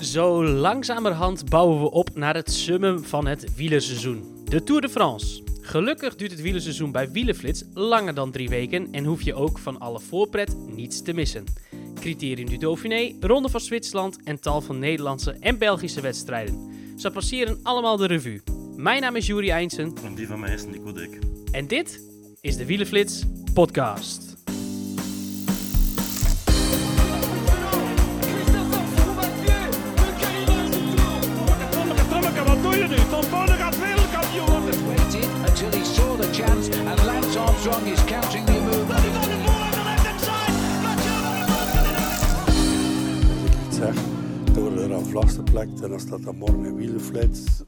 Zo langzamerhand bouwen we op naar het summum van het wielerseizoen. De Tour de France. Gelukkig duurt het wielerseizoen bij Wielenflits langer dan drie weken en hoef je ook van alle voorpret niets te missen. Criterium du Dauphiné, Ronde van Zwitserland en tal van Nederlandse en Belgische wedstrijden. Ze passeren allemaal de revue. Mijn naam is Juri Eindsen En die van mij is Nico Dijk. en dit is de Wielenflits podcast. Armstrong is counting the move. iets zeg, dan worden er aan vlas geplakt en dan staat er morgen een wielenflits.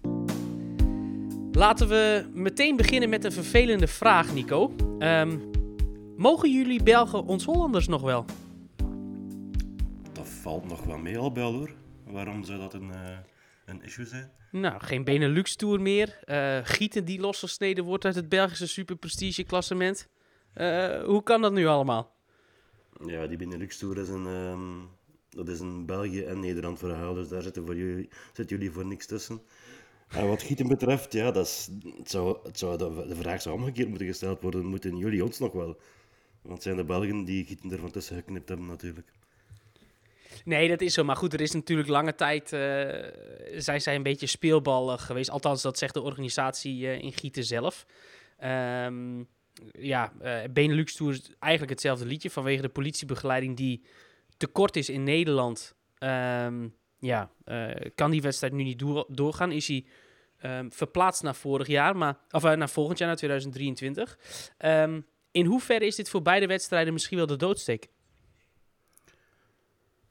Laten we meteen beginnen met een vervelende vraag, Nico. Ehm, mogen jullie Belgen ons Hollanders nog wel? Dat valt nog wel mee al hoor. Waarom zou dat een, eh, een issue zijn? Nou, geen Benelux Tour meer. Eh, gieten die losgesneden wordt uit het Belgische superprestige klassement. Eh, hoe kan dat nu allemaal? Ja, die Benelux Tour is een, ehm, dat is een België en Nederland verhaal, dus daar zitten, voor jullie, zitten jullie voor niks tussen. En wat gieten betreft, ja, dat is, het zou, het zou, de de vraag zou omgekeerd moeten gesteld worden. Moeten jullie ons nog wel? Want het zijn de Belgen die gieten er van tussen geknipt hebben natuurlijk. Nee, dat is zo. Maar goed, er is natuurlijk lange tijd... eh, zijn zij een beetje speelbal eh, geweest. Althans, dat zegt de organisatie eh, in Gieten zelf. Ehm, ja, Benelux Tour is eigenlijk hetzelfde liedje... vanwege de politiebegeleiding die tekort is in Nederland. Ehm, ja, kan die wedstrijd nu niet door- doorgaan? Is hij ehm, verplaatst naar vorig jaar, maar, of naar volgend jaar, naar 2023. Ehm, in hoeverre is dit voor beide wedstrijden misschien wel de doodsteek?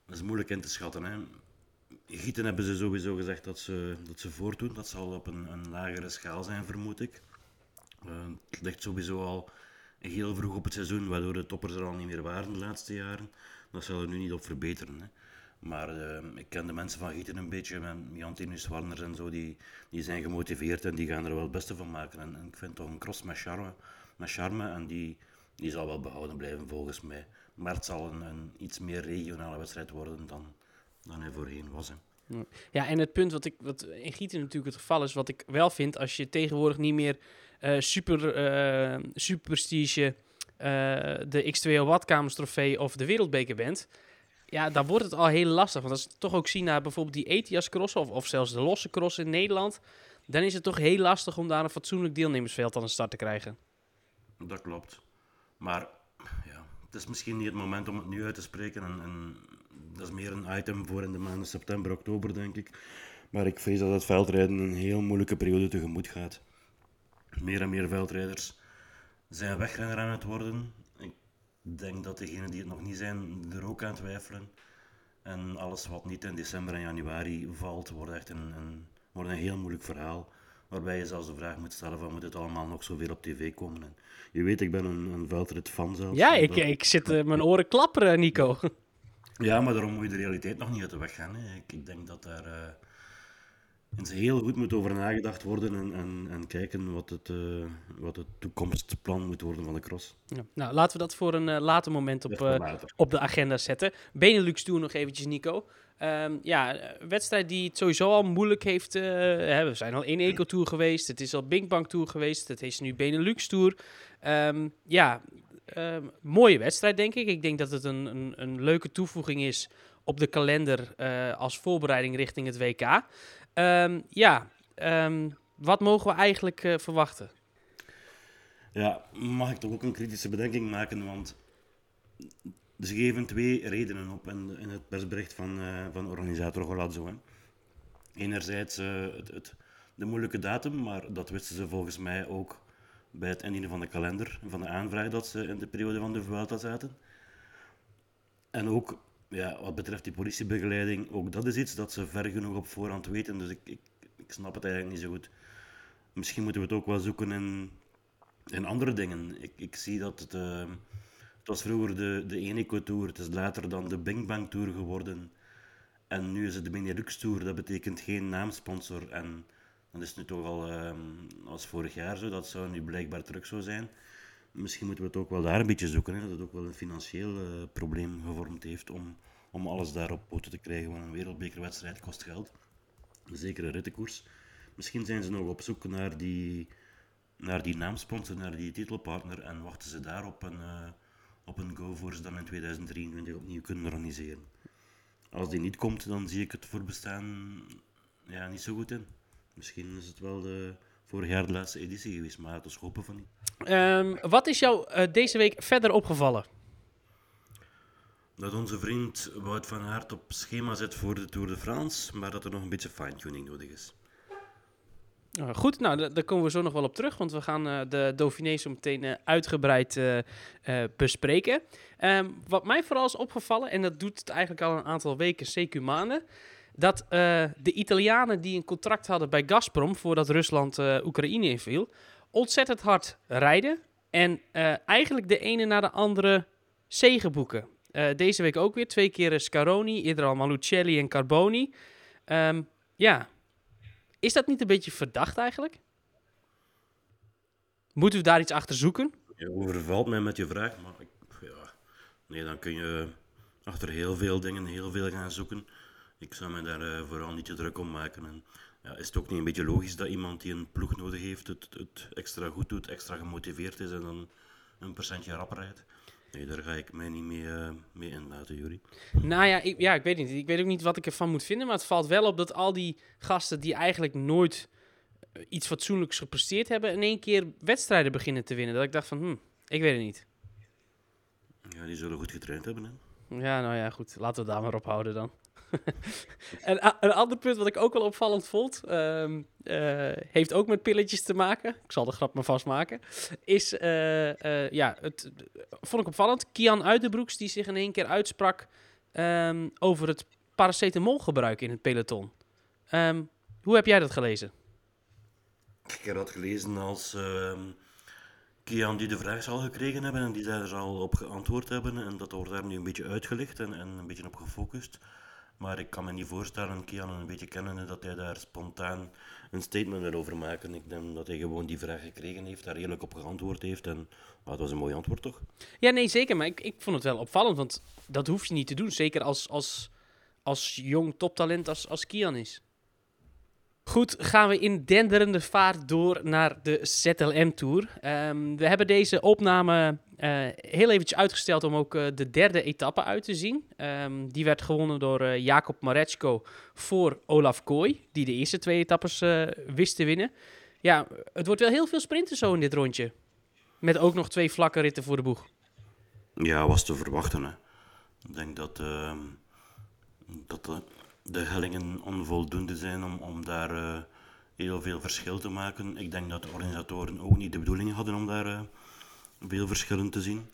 Dat is moeilijk in te schatten. Hè. Gieten hebben ze sowieso gezegd dat ze, dat ze voortdoen. Dat zal op een, een lagere schaal zijn, vermoed ik. Eh, het ligt sowieso al heel vroeg op het seizoen, waardoor de toppers er al niet meer waren de laatste jaren. Dat zal er nu niet op verbeteren. Hè. Maar eh, ik ken de mensen van Gieten een beetje, met Jantinus Warners en zo, die, die zijn gemotiveerd en die gaan er wel het beste van maken. En, en ik vind toch een cross met charme, met charme en die, die zal wel behouden blijven volgens mij. Maar het zal een, een iets meer regionale wedstrijd worden dan, dan hij voorheen was. Hè. Ja, en het punt wat, ik, wat in Gieten natuurlijk het geval is, wat ik wel vind, als je tegenwoordig niet meer eh, super, eh super prestige eh, de X2O Watkamers trofee of de Wereldbeker bent, ja, dan wordt het al heel lastig. Want als we toch ook zien naar bijvoorbeeld die Etias crossen of, of zelfs de losse cross in Nederland, dan is het toch heel lastig om daar een fatsoenlijk deelnemersveld aan de start te krijgen. Dat klopt. Maar het is misschien niet het moment om het nu uit te spreken. En, en dat is meer een item voor in de maanden september, oktober, denk ik. Maar ik vrees dat het veldrijden een heel moeilijke periode tegemoet gaat. Meer en meer veldrijders zijn wegrenner aan het worden. Ik denk dat degenen die het nog niet zijn, er ook aan twijfelen. En alles wat niet in december en januari valt, wordt echt een, een, wordt een heel moeilijk verhaal. Waarbij je zelfs de vraag moet stellen van, moet het allemaal nog zoveel op tv komen? En je weet, ik ben een, een veldrit fan zelfs. Ja, ik, Dat- ik zit eh, mijn oren klapperen, Nico. ja, maar daarom moet je de realiteit nog niet uit de weg gaan. Hè. Ik, ik denk dat daar eh eens heel goed moet over nagedacht worden en, en, en kijken wat het, eh, wat het toekomstplan moet worden van de cross. Ja, nou, laten we dat voor een eh, later moment op, eh, op de agenda zetten. Benelux Tour nog eventjes, Nico. Ehm, ja, een wedstrijd die het sowieso al moeilijk heeft. hè, we zijn al in Eco Tour geweest. Het is al Bing Bang Tour geweest. Het is nu Benelux Tour. Ehm, ja, ehm, mooie wedstrijd, denk ik. Ik denk dat het een, een, een leuke toevoeging is op de kalender als voorbereiding richting het WK. Ehm, ja, ehm, wat mogen we eigenlijk eh, verwachten? Ja, mag ik toch ook een kritische bedenking maken, want ze geven twee redenen op in, het persbericht van, eh, van organisator Golazzo. Hè. Enerzijds eh, het, de moeilijke datum, maar dat wisten ze volgens mij ook bij het indienen van de kalender, van de aanvraag dat ze in de periode van de Vuelta zaten. En ook ja, wat betreft die politiebegeleiding, ook dat is iets dat ze ver genoeg op voorhand weten. Dus ik, ik, ik snap het eigenlijk niet zo goed. Misschien moeten we het ook wel zoeken in, in andere dingen. Ik, ik zie dat het... Uh, het was vroeger de, de Eneco Tour, het is later dan de Bing Bang Tour geworden. En nu is het de Benelux Tour, dat betekent geen naamsponsor. En dat is nu toch al um, als vorig jaar zo, dat zou nu blijkbaar terug zo zijn. Misschien moeten we het ook wel daar een beetje zoeken, hè, dat het ook wel een financieel uh, probleem gevormd heeft om, om alles daar op poten te krijgen. Want een wereldbekerwedstrijd kost geld, een zekere rittenkoers. Misschien zijn ze nog op zoek naar die, naar die naamsponsor, naar die titelpartner en wachten ze daar op een, uh, op een go voor ze dan in 2023 opnieuw kunnen organiseren. Als die niet komt, dan zie ik het voorbestaan ja, niet zo goed in. Misschien is het wel de, vorig jaar de laatste editie geweest, maar het is hopen van niet. Um, wat is jou uh, deze week verder opgevallen? Dat onze vriend Wout van Aert op schema zit voor de Tour de France, maar dat er nog een beetje fine-tuning nodig is. Uh, goed, nou, daar komen we zo nog wel op terug, want we gaan uh, de Dauphiné zo meteen uh, uitgebreid bespreken. Um, wat mij vooral is opgevallen, en dat doet het eigenlijk al een aantal weken, CQ maanden, dat de Italianen die een contract hadden bij Gazprom voordat Rusland Oekraïne inviel, ontzettend hard rijden en eigenlijk de ene na de andere zegen boeken. deze week ook weer, twee keer Scaroni, eerder al Malucelli en Carboni. Um, ja, is dat niet een beetje verdacht eigenlijk? Moeten we daar iets achter zoeken? Je overvalt mij met je vraag, maar ik, ja, nee, dan kun je achter heel veel dingen heel veel gaan zoeken. Ik zou me daar uh, vooral niet te druk om maken. En, ja, is het ook niet een beetje logisch dat iemand die een ploeg nodig heeft, het, het extra goed doet, extra gemotiveerd is en dan een percentje rapper rijdt? Nee, daar ga ik mij niet mee, uh, mee inlaten, Jury. Nou ja ik, ja, ik weet niet. Ik weet ook niet wat ik ervan moet vinden. Maar het valt wel op dat al die gasten die eigenlijk nooit eh, iets fatsoenlijks gepresteerd hebben... in één keer wedstrijden beginnen te winnen. Dat ik dacht van, hm, ik weet het niet. Ja, die zullen goed getraind hebben, hè? Ja, nou ja, goed. Laten we daar maar op houden dan. en een ander punt wat ik ook wel opvallend vond, um, uh, heeft ook met pilletjes te maken. Ik zal de grap maar vastmaken. Is, uh, uh, ja, het vond ik opvallend. Kian Uitenbroeks die zich in één keer uitsprak um, over het paracetamolgebruik in het peloton. Um, hoe heb jij dat gelezen? Ik heb dat gelezen als ehm, Kian die de vraag zal gekregen hebben en die daar al op geantwoord hebben. En dat wordt daar nu een beetje uitgelicht en, en een beetje op gefocust. Maar ik kan me niet voorstellen, Kian een beetje kennen, dat hij daar spontaan een statement wil over maken. Ik denk dat hij gewoon die vraag gekregen heeft, daar eerlijk op geantwoord heeft. En well, dat was een mooi antwoord, toch? Ja, nee, zeker. Maar ik, ik vond het wel opvallend, want dat hoef je niet te doen. Zeker als, als, als jong toptalent als, als Kian is. Goed, gaan we in denderende vaart door naar de ZLM Tour. Um, we hebben deze opname uh, heel eventjes uitgesteld om ook uh, de derde etappe uit te zien. Um, die werd gewonnen door uh, Jacob Mareczko voor Olaf Kooi, die de eerste twee etappes wist te winnen. Ja, het wordt wel heel veel sprinten zo in dit rondje. Met ook nog twee vlakke ritten voor de boeg. Ja, was te verwachten. Hè. Ik denk dat, ehm, dat de, hellingen onvoldoende zijn om, om daar heel veel verschil te maken. Ik denk dat de organisatoren ook niet de bedoeling hadden om daar veel verschillen te zien.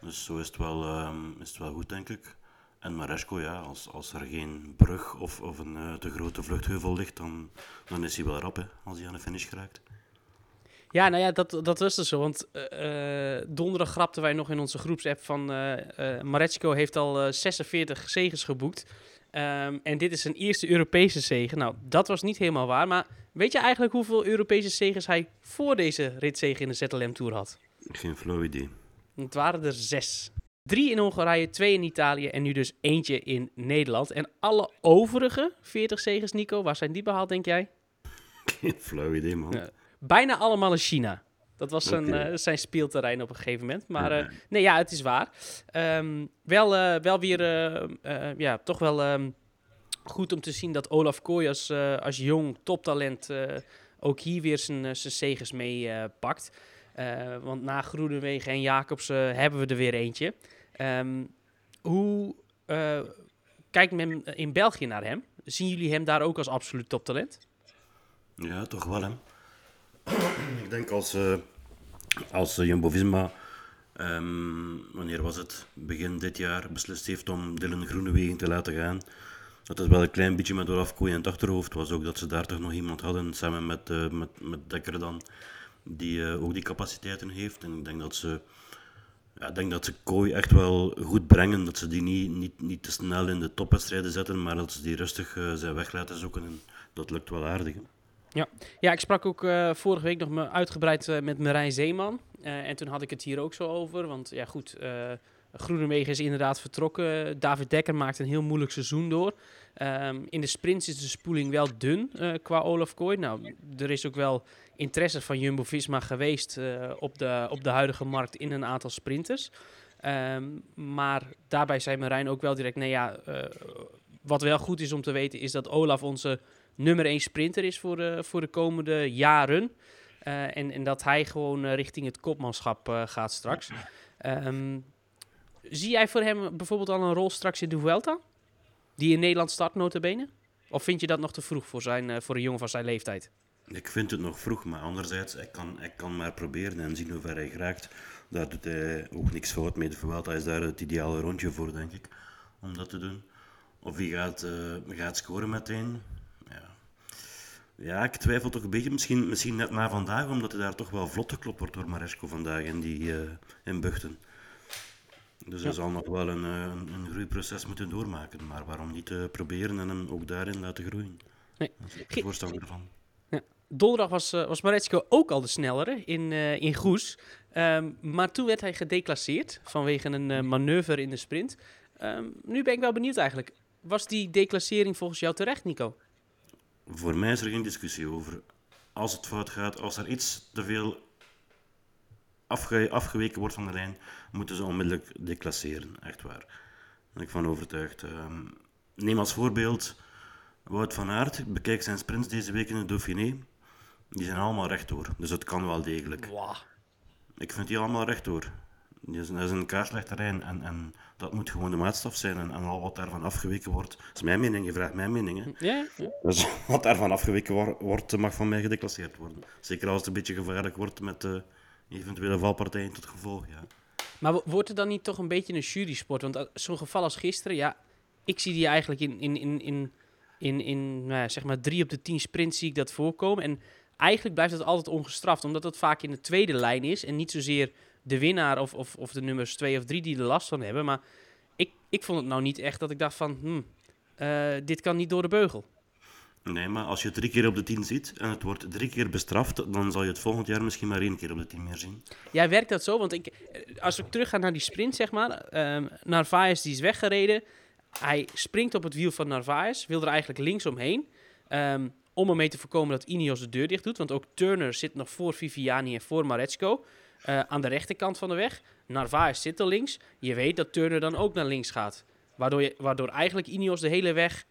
Dus zo is het wel, um, is het wel goed, denk ik. En Maresco, ja, als, als er geen brug of, of een uh, te grote vluchtheuvel ligt, dan, dan is hij wel rap hè, als hij aan de finish geraakt. Ja, nou ja, dat, dat was dus zo. Want uh, donderdag grapten wij nog in onze groepsapp van uh, Maresco heeft al 46 zegens geboekt. Um, en dit is zijn eerste Europese zegen. Nou, dat was niet helemaal waar. Maar weet je eigenlijk hoeveel Europese zegens hij voor deze ritzegen in de ZLM Tour had? Geen flauw idee. Het waren er zes. Drie in Hongarije, twee in Italië en nu dus eentje in Nederland. En alle overige 40 zegens, Nico, waar zijn die behaald, denk jij? Geen flauw idee, man. Bijna allemaal in China. Dat was zijn, okay. uh, zijn speelterrein op een gegeven moment. Maar uh, nee, ja, het is waar. Um, wel, uh, wel weer, ja, toch wel um, goed om te zien dat Olaf Kooi als, als jong toptalent ook hier weer zijn zegens mee pakt. Want na Groenewegen en Jacobsen hebben we er weer eentje. Um, hoe kijkt men in België naar hem? Zien jullie hem daar ook als absoluut toptalent? Ja, toch wel. Hè? Ik denk als, uh, als Jumbo-Visma ehm, wanneer was het, begin dit jaar, beslist heeft om Dylan Groenewegen te laten gaan. Dat het wel een klein beetje met Olaf Kooi in het achterhoofd was ook, dat ze daar toch nog iemand hadden, samen met, uh, met, met Dekker dan, die ook die capaciteiten heeft. En ik denk dat ze, ja, ik denk dat ze Kooi echt wel goed brengen, dat ze die niet, niet, niet te snel in de topwedstrijden zetten, maar dat ze die rustig zijn weg laten zoeken. En dat lukt wel aardig. Ja. ja, ik sprak ook uh, vorige week nog uitgebreid uh, met Marijn Zeeman. Uh, en toen had ik het hier ook zo over. Want ja, goed, Groenewegen is inderdaad vertrokken. David Dekker maakt een heel moeilijk seizoen door. Um, in de sprints is de spoeling wel dun qua Olaf Kooi. Nou, er is ook wel interesse van Jumbo-Visma geweest op, de, op de huidige markt in een aantal sprinters. Um, maar daarbij zei Marijn ook wel direct, nee ja, wat wel goed is om te weten is dat Olaf onze nummer 1 sprinter is voor de, voor de komende jaren. Uh, en, en dat hij gewoon uh, richting het kopmanschap uh, gaat straks. Um, zie jij voor hem bijvoorbeeld al een rol straks in de Vuelta? Die in Nederland start, notabene? Of vind je dat nog te vroeg voor, zijn, voor een jongen van zijn leeftijd? Ik vind het nog vroeg, maar anderzijds, ik kan, ik kan maar proberen en zien hoe ver hij geraakt. Daar doet hij ook niks fout mee. De Vuelta is daar het ideale rondje voor, denk ik, om dat te doen. Of hij gaat, gaat scoren meteen, ja, ik twijfel toch een beetje. Misschien, misschien net na vandaag, omdat hij daar toch wel vlot geklopt wordt door Maresco vandaag in, die, uh, in Buchten. Dus ja. hij zal nog wel een, een, een, groeiproces moeten doormaken. Maar waarom niet uh, proberen en hem ook daarin laten groeien? Nee. Dat is ik voorstander ervan. Ja. Donderdag was, uh, was Maresco ook al de snellere in, in Goes. Um, maar toen werd hij gedeclasseerd vanwege een manoeuvre in de sprint. Um, nu ben ik wel benieuwd eigenlijk. Was die declassering volgens jou terecht, Nico? Voor mij is er geen discussie over. Als het fout gaat, als er iets te veel afge afgeweken wordt van de lijn, moeten ze onmiddellijk declasseren. Echt waar. Daar ben ik van overtuigd. Um, neem als voorbeeld Wout van Aert. Bekijk zijn sprints deze week in de Dauphiné. Die zijn allemaal rechtdoor. Dus het kan wel degelijk. Wow. Ik vind die allemaal rechtdoor. Dat is, dat is een terrein en, en dat moet gewoon de maatstaf zijn. En, en al wat daarvan afgeweken wordt, dat is mijn mening, je vraagt mijn mening. Hè. Ja, ja. Dus wat daarvan afgeweken wor wordt, mag van mij gedeclasseerd worden. Zeker als het een beetje gevaarlijk wordt met uh, eventuele valpartijen tot gevolg. Ja. Maar wordt het dan niet toch een beetje een jury-sport? Want zo'n geval als gisteren, ja, ik zie die eigenlijk in, in, in, in, in, in nou ja, zeg maar drie op de tien sprints zie ik dat voorkomen. En eigenlijk blijft het altijd ongestraft, omdat het vaak in de tweede lijn is en niet zozeer de winnaar of, of, of de nummers 2 of 3 die er last van hebben. Maar ik, ik vond het nou niet echt dat ik dacht van, hmm, uh, dit kan niet door de beugel. Nee, maar als je drie keer op de tien ziet en het wordt drie keer bestraft, dan zal je het volgend jaar misschien maar één keer op de tien meer zien. Ja, werkt dat zo? Want ik, als ik terug ga naar die sprint, zeg maar, um, Narvaez die is weggereden. Hij springt op het wiel van Narvaez, wil er eigenlijk links omheen. Um, om ermee te voorkomen dat Ineos de deur dicht doet. Want ook Turner zit nog voor Viviani en voor Maresco. Uh, aan de rechterkant van de weg. Narvaez zit er links. Je weet dat Turner dan ook naar links gaat. Waardoor, je, waardoor eigenlijk Ineos de hele weg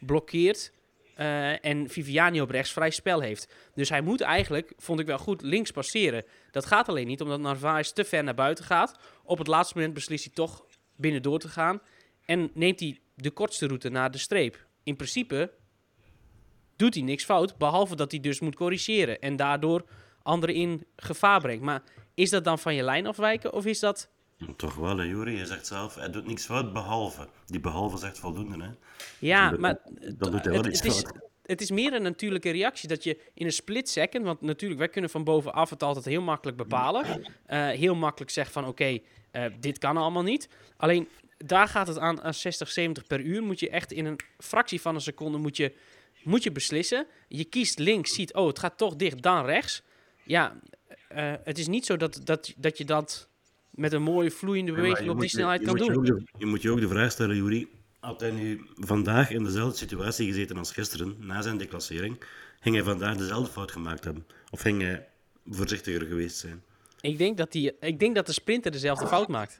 blokkeert. Uh, en Viviani op rechts vrij spel heeft. Dus hij moet eigenlijk, vond ik wel goed, links passeren. Dat gaat alleen niet omdat Narvaez te ver naar buiten gaat. Op het laatste moment beslist hij toch binnen door te gaan. En neemt hij de kortste route naar de streep. In principe doet hij niks fout. Behalve dat hij dus moet corrigeren. En daardoor anderen in gevaar brengt. Maar is dat dan van je lijn afwijken of is dat... Toch wel, hè, Jury. Je zegt zelf, hij doet niks fout behalve. Die behalve zegt voldoende, hè. Ja, maar... Dan doet hij wel iets het is. Het is meer een natuurlijke reactie dat je in een split second... Want natuurlijk, wij kunnen van bovenaf het altijd heel makkelijk bepalen. Uh, heel makkelijk zeggen van, oké, okay, uh, dit kan allemaal niet. Alleen, daar gaat het aan, aan 60, 70 per uur. Moet je echt in een fractie van een seconde moet je, moet je beslissen. Je kiest links, ziet, oh, het gaat toch dicht, dan rechts. Ja, uh, het is niet zo dat, dat, dat je dat met een mooie vloeiende beweging ja, op die snelheid je, kan doen. Je, je, moet je ook de vraag stellen, Jury. Had hij nu vandaag in dezelfde situatie gezeten als gisteren, na zijn declassering, ging hij vandaag dezelfde fout gemaakt hebben? Of ging hij voorzichtiger geweest zijn? Ik denk dat, die, ik denk dat de sprinter dezelfde fout maakt.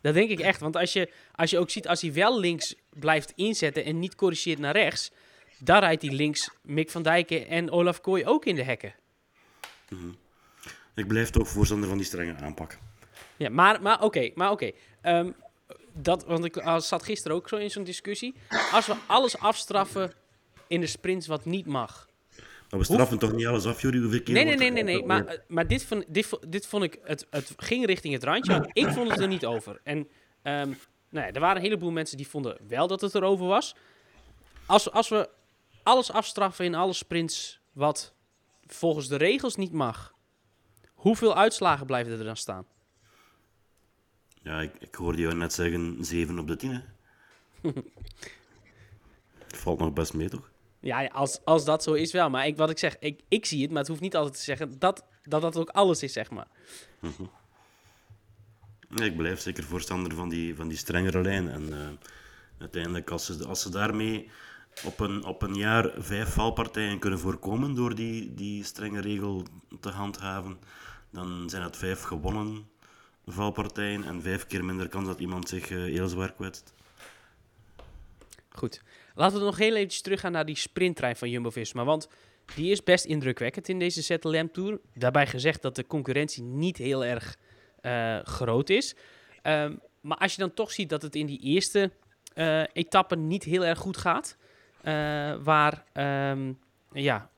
Dat denk ik echt. Want als je, als je ook ziet, als hij wel links blijft inzetten en niet corrigeert naar rechts, daar rijdt hij links Mick van Dijken en Olaf Kooi ook in de hekken. Mm -hmm. Ik blijf toch voorstander van die strenge aanpak. Ja, maar, maar oké, okay, maar oké. Okay. Um, dat, want ik uh, zat gisteren ook zo in zo'n discussie. Als we alles afstraffen in de sprints wat niet mag. Maar we straffen toch niet alles af, Jury? Hoeveel keer Nee, nee, nee, nee, nee. Maar, eh, maar dit, vond, dit, dit vond ik, het, het ging richting het randje, ik vond het er niet over. En ehm, nou ja, er waren een heleboel mensen die vonden wel dat het erover was. Als, als we alles afstraffen in alle sprints wat volgens de regels niet mag, hoeveel uitslagen blijven er dan staan? Ja, ik, ik hoorde jou net zeggen 7 op de 10. Hè? Valt nog best mee, toch? Ja, als, als dat zo is wel. Maar ik, wat ik zeg, ik, ik zie het, maar het hoeft niet altijd te zeggen dat dat, dat ook alles is, zeg maar. Nee, ik blijf zeker voorstander van die, van die strengere lijn. En eh, uiteindelijk, als ze, als ze daarmee op een, op een jaar vijf valpartijen kunnen voorkomen door die, die strenge regel te handhaven, dan zijn het vijf gewonnen valpartijen en vijf keer minder kans dat iemand zich eh, heel zwaar kwetst. Goed. Laten we nog heel eventjes teruggaan naar die sprinttrein van Jumbo-Visma. Want die is best indrukwekkend in deze ZLM Tour. Daarbij gezegd dat de concurrentie niet heel erg eh, groot is. Ehm, maar als je dan toch ziet dat het in die eerste eh etappe niet heel erg goed gaat. waar ehm, ja,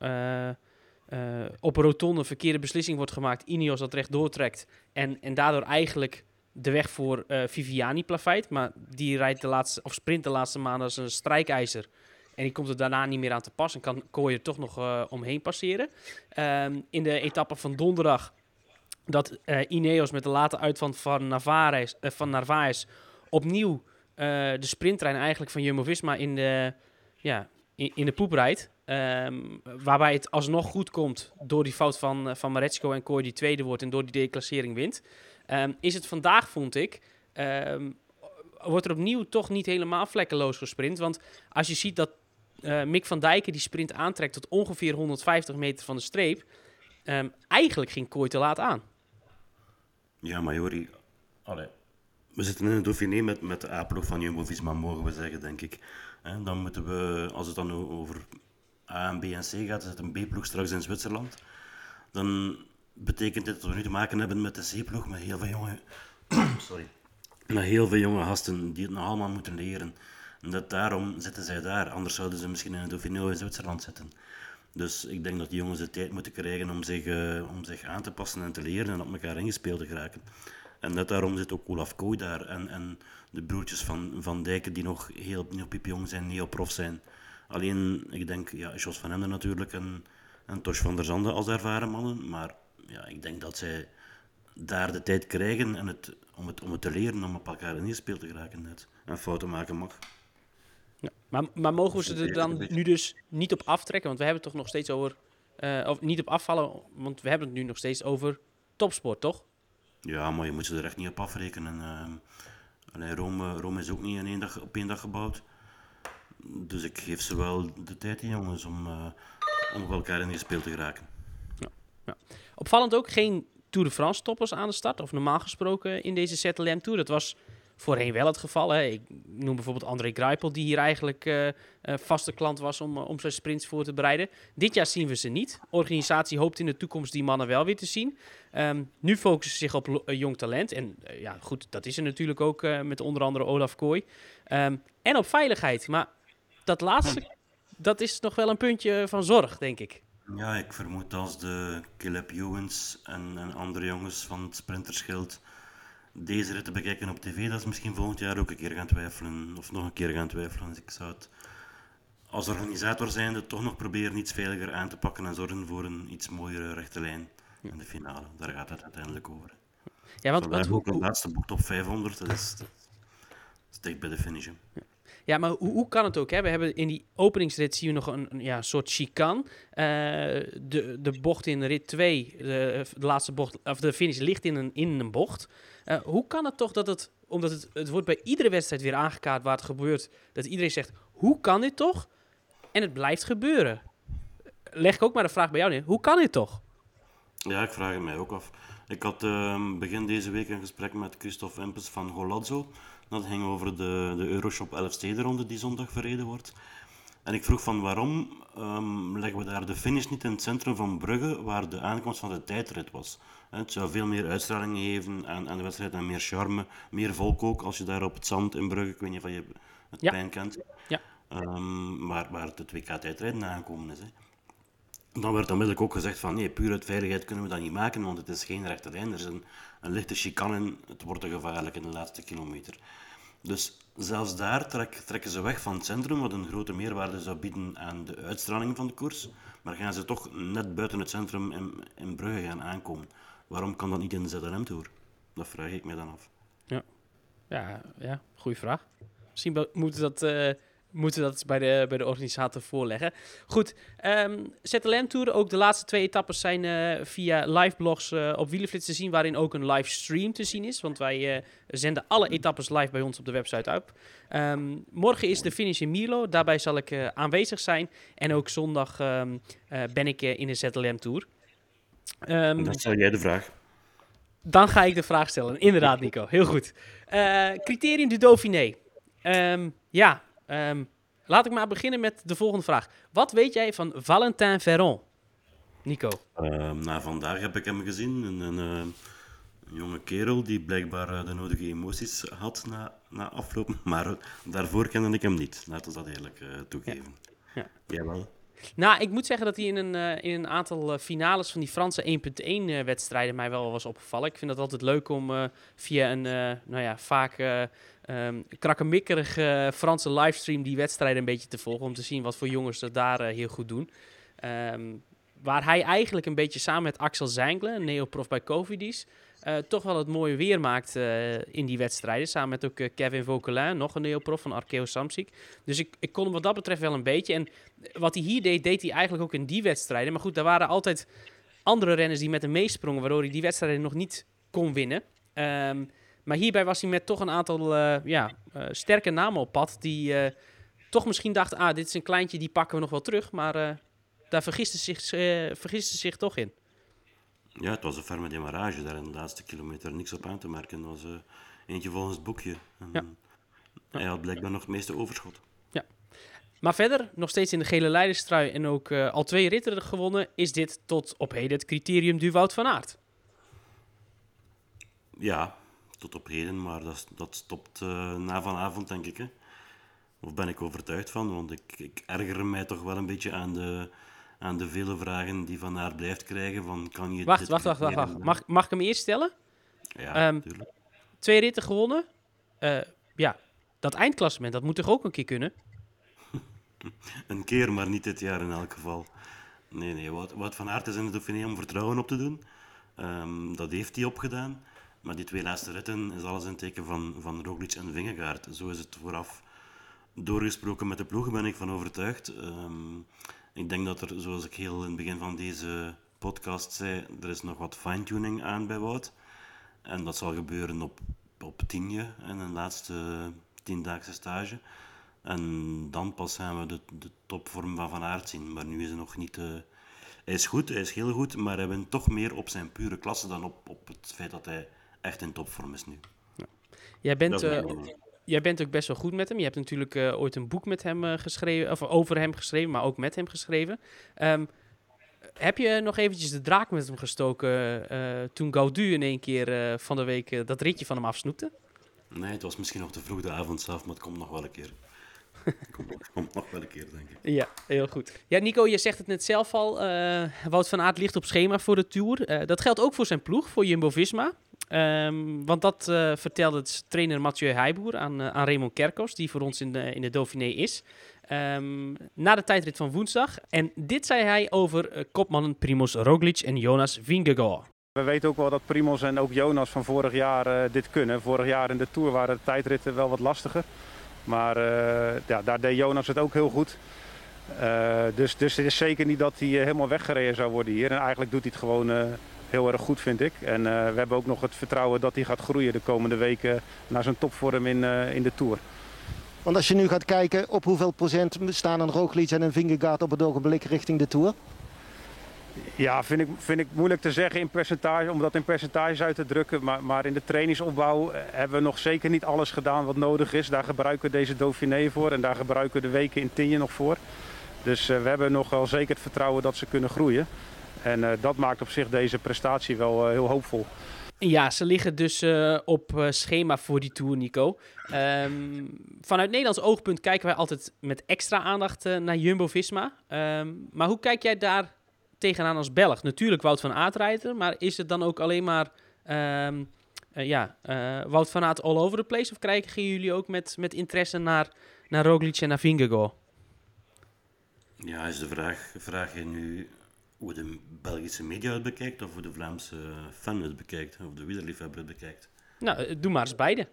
eh, op een rotonde verkeerde beslissing wordt gemaakt. Ineos dat recht doortrekt. En, en daardoor eigenlijk de weg voor eh, Viviani plaveit. Maar die rijdt de laatste, of sprint de laatste maanden als een strijkijzer. En die komt er daarna niet meer aan te pas. En kan Kooi er toch nog eh, omheen passeren. Ehm, in de etappe van donderdag. Dat Ineos met de late uitval van Narvaez, van Narvaez opnieuw de sprinttrein eigenlijk van Jumbo-Visma in de, ja, in, in de poep rijdt. Ehm, waarbij het alsnog goed komt door die fout van, eh, van Maretsko en Kooi die tweede wordt en door die declassering wint. Ehm, is het vandaag, vond ik, ehm, wordt er opnieuw toch niet helemaal vlekkeloos gesprint. Want als je ziet dat eh, Mick van Dijken die sprint aantrekt tot ongeveer 150 meter van de streep, ehm, eigenlijk ging Kooi te laat aan. Ja, maar Jori, allee, we zitten in een Dauphiné met, met de A-ploeg van Jumbo-Visma, mogen we zeggen, denk ik. Dan moeten we, als het dan over A en B en C gaat, het een B-ploeg straks in Zwitserland. Dan betekent dit dat we nu te maken hebben met de C-ploeg, met heel veel jonge... Sorry. Met heel veel jonge gasten die het nog allemaal moeten leren. En dat daarom zitten zij daar, anders zouden ze misschien in een Dauphiné in Zwitserland zitten. Dus ik denk dat die jongens de tijd moeten krijgen om zich, eh, om zich aan te passen en te leren en op elkaar ingespeeld te geraken. En net daarom zit ook Olaf Kooi daar en, en de broertjes van Van Dijken die nog heel, heel piepjong zijn, heel prof zijn. Alleen, ik denk, ja, Jos van Emden natuurlijk en, en Tosh van der Zanden als ervaren mannen. Maar ja, ik denk dat zij daar de tijd krijgen en het, om, het, om het te leren, om op elkaar ingespeeld te geraken net. En fouten maken mag. Ja. Maar, maar mogen we ze Dat er dan nu dus niet op aftrekken? Want we hebben het toch nog steeds over... eh, of niet op afvallen, want we hebben het nu nog steeds over topsport, toch? Ja, maar je moet ze er echt niet op afrekenen. ehm. Allee, Rome, Rome is ook niet in één dag, op één dag gebouwd. Dus ik geef ze wel de tijd, die jongens, om, eh, om elkaar ingespeeld te geraken. Opvallend ook geen Tour de France toppers aan de start. Of normaal gesproken in deze ZLM Tour. Dat was voorheen wel het geval. Hè. Ik noem bijvoorbeeld André Greipel, die hier eigenlijk eh, eh, vaste klant was om, eh, om zijn sprints voor te bereiden. Dit jaar zien we ze niet. De organisatie hoopt in de toekomst die mannen wel weer te zien. Ehm, nu focussen ze zich op jong talent. En ja, goed, dat is er natuurlijk ook met onder andere Olaf Kooi. Ehm, en op veiligheid. Maar dat laatste, dat is nog wel een puntje van zorg, denk ik. Ja, ik vermoed als de Caleb Ewens en, en andere jongens van het Sprinterschild deze ritten bekijken op tv, dat ze misschien volgend jaar ook een keer gaan twijfelen. Of nog een keer gaan twijfelen. Dus ik zou het als organisator zijnde toch nog proberen iets veiliger aan te pakken en zorgen voor een iets mooiere rechte lijn in de finale. Daar gaat het uiteindelijk over. Ja, want, want hoe, ook een laatste bocht op 500, dat is, dat is dicht bij de finish. hè. Ja, maar hoe, hoe kan het ook? Hè? We hebben in die openingsrit zien we nog een, ja, soort chicane. Eh, de, de bocht in rit 2, de, de laatste bocht, of de finish ligt in een, in een bocht. Eh, hoe kan het toch dat het, omdat het, het wordt bij iedere wedstrijd weer aangekaart waar het gebeurt, dat iedereen zegt, hoe kan dit toch? En het blijft gebeuren. Leg ik ook maar de vraag bij jou neer, hoe kan dit toch? Ja, ik vraag het mij ook af. Ik had ehm, begin deze week een gesprek met Christophe Empes van Golazzo. Dat ging over de, de Euroshop 11 stedenronde die zondag verreden wordt. En ik vroeg van waarom ehm, leggen we daar de finish niet in het centrum van Brugge, waar de aankomst van de tijdrit was. Het zou veel meer uitstraling geven aan, aan de wedstrijd en meer charme, meer volk ook, als je daar op het zand in Brugge, ik weet niet of je het Ja. pijn kent, Ja. Ehm, waar, waar het 2K tijdrijden aangekomen is. Hè. Dan werd onmiddellijk ook gezegd van nee, puur uit veiligheid kunnen we dat niet maken, want het is geen rechte lijn. Er is een, een lichte chicane het wordt te gevaarlijk in de laatste kilometer. Dus zelfs daar trek, trekken ze weg van het centrum, wat een grote meerwaarde zou bieden aan de uitstraling van de koers. Maar gaan ze toch net buiten het centrum in, in Brugge gaan aankomen. Waarom kan dat niet in de ZLM-tour? Dat vraag ik me dan af. Ja, ja, ja goede vraag. Misschien moeten we dat, eh, moeten dat bij de, bij de organisator voorleggen. Goed, ehm ZLM Tour, ook de laatste twee etappes zijn eh, via live blogs eh, op Wielenflits te zien, waarin ook een live stream te zien is. Want wij eh, zenden alle etappes live bij ons op de website uit. Ehm, morgen is de finish in Milo, daarbij zal ik aanwezig zijn. En ook zondag ehm, eh, ben ik in de ZLM Tour. Dan stel jij de vraag. dan ga ik de vraag stellen. Inderdaad, Nico. Heel goed. Criterium du Dauphiné. Ja, ehm, laat ik maar beginnen met de volgende vraag. Wat weet jij van Valentin Ferron? Nico. Ehm, na vandaag heb ik hem gezien. Een, een, eh, een jonge kerel die blijkbaar eh, de nodige emoties had na, na afloop. Maar daarvoor kende ik hem niet. Laten we dat eerlijk eh, toegeven. Ja. Jij wel? Nou, ik moet zeggen dat hij in een, eh, in een aantal finales van die Franse 1.1 eh, wedstrijden mij wel was opgevallen. Ik vind het altijd leuk om via een, nou ja, vaak ehm, krakkemikkerige Franse livestream die wedstrijden een beetje te volgen. Om te zien wat voor jongens dat daar eh, heel goed doen. Ehm, waar hij eigenlijk een beetje samen met Axel een neoprof bij Covidis, eh, toch wel het mooie weer maakt eh, in die wedstrijden. Samen met ook Kevin Vauquelin, nog een neoprof van Arkeo Samsic. Dus ik, ik kon hem wat dat betreft wel een beetje. En wat hij hier deed, deed hij eigenlijk ook in die wedstrijden. Maar goed, daar waren altijd andere renners die met hem meesprongen, waardoor hij die wedstrijden nog niet kon winnen. Ehm, maar hierbij was hij met toch een aantal eh, ja, eh, sterke namen op pad, die eh, toch misschien dachten, ah, dit is een kleintje, die pakken we nog wel terug. Maar daar vergiste zich, eh, vergiste zich toch in. Ja, het was een ferme demarrage daar in de laatste kilometer. Niks op aan te merken. Het was eentje volgens het boekje. En Ja. Hij had blijkbaar nog het meeste overschot. Maar verder, nog steeds in de gele leiderstrui en ook al twee ritten gewonnen, is dit tot op heden het criterium du Wout van Aert. Ja, tot op heden, maar dat, dat stopt eh, na vanavond, denk ik. Hè. Of ben ik overtuigd van, want ik, ik erger mij toch wel een beetje aan de, aan de vele vragen die Van Aert blijft krijgen. Van, kan je Wacht, dit wacht, wacht, wacht. wacht. Mag, mag ik hem eerst stellen? Ja, natuurlijk. Twee ritten gewonnen. Eh, ja, dat eindklassement, dat moet toch ook een keer kunnen? Een keer, maar niet dit jaar in elk geval. Nee, nee, wat, wat Van Aert is in de Dauphiné om vertrouwen op te doen. Ehm, dat heeft hij opgedaan. Maar die twee laatste ritten is alles in het teken van, van Roglic en Vingegaard. Zo is het vooraf doorgesproken met de ploeg, ben ik van overtuigd. Ehm, ik denk dat er, zoals ik heel in het begin van deze podcast zei, er is nog wat fine-tuning aan bij Wout. En dat zal gebeuren op, op Tienje en een laatste tiendaagse stage. En dan pas gaan we de, de topvorm van Van Aert zien. Maar nu is hij nog niet... eh, hij is goed, hij is heel goed, maar hij wint toch meer op zijn pure klasse dan op, op het feit dat hij echt in topvorm is nu. Jij bent, eh, jij bent ook best wel goed met hem. Je hebt natuurlijk eh, ooit een boek met hem eh, geschreven, of over hem geschreven, maar ook met hem geschreven. Ehm, heb je nog eventjes de draak met hem gestoken toen Gaudu in één keer van de week dat ritje van hem afsnoepte? Nee, het was misschien nog te vroeg de avond zelf, maar het komt nog wel een keer. Komt, nog wel een keer, denk ik. Ja, heel goed. Ja, Nico, je zegt het net zelf al. Wout van Aert ligt op schema voor de Tour. Dat geldt ook voor zijn ploeg, voor Jumbo-Visma. Ehm, want dat eh, vertelde het trainer Mathieu Heijboer aan, eh, aan Raymond Kerkos, die voor ons in de, in de Dauphiné is. Ehm, na de tijdrit van woensdag. En dit zei hij over eh, kopmannen Primoz Roglic en Jonas Vingegaard. We weten ook wel dat Primos en ook Jonas van vorig jaar dit kunnen. Vorig jaar in de Tour waren de tijdritten wel wat lastiger. Maar ja, daar deed Jonas het ook heel goed. Dus, dus het is zeker niet dat hij helemaal weggereden zou worden hier. En eigenlijk doet hij het gewoon heel erg goed, vind ik. En eh, we hebben ook nog het vertrouwen dat hij gaat groeien de komende weken naar zijn topvorm in, eh, in de Tour. Want als je nu gaat kijken op hoeveel procent staan een Roglic en een Vingegaard op het ogenblik richting de Tour. Ja, vind ik, vind ik moeilijk te zeggen in percentage, om dat in percentages uit te drukken. Maar, maar in de trainingsopbouw eh, hebben we nog zeker niet alles gedaan wat nodig is. Daar gebruiken we deze Dauphiné voor en daar gebruiken we de weken in Tienje nog voor. Dus we hebben nog wel zeker het vertrouwen dat ze kunnen groeien. En eh, dat maakt op zich deze prestatie wel eh, heel hoopvol. Ja, ze liggen dus eh, op eh, schema voor die Tour, Nico. Ehm, vanuit Nederlands oogpunt kijken wij altijd met extra aandacht naar Jumbo-Visma. Ehm, maar hoe kijk jij daar tegenaan als Belg? Natuurlijk Wout van Aert rijdt maar is het dan ook alleen maar ehm, eh, ja, eh, Wout van Aert all over the place? Of krijgen jullie ook met, met interesse naar, naar Roglic en naar Vingegaard? Ja, is de vraag, vraag je nu hoe de Belgische media het bekijkt of hoe de Vlaamse fan het bekijkt, of de wielerliefhebber het bekijkt? Nou, eh, doe maar eens beide.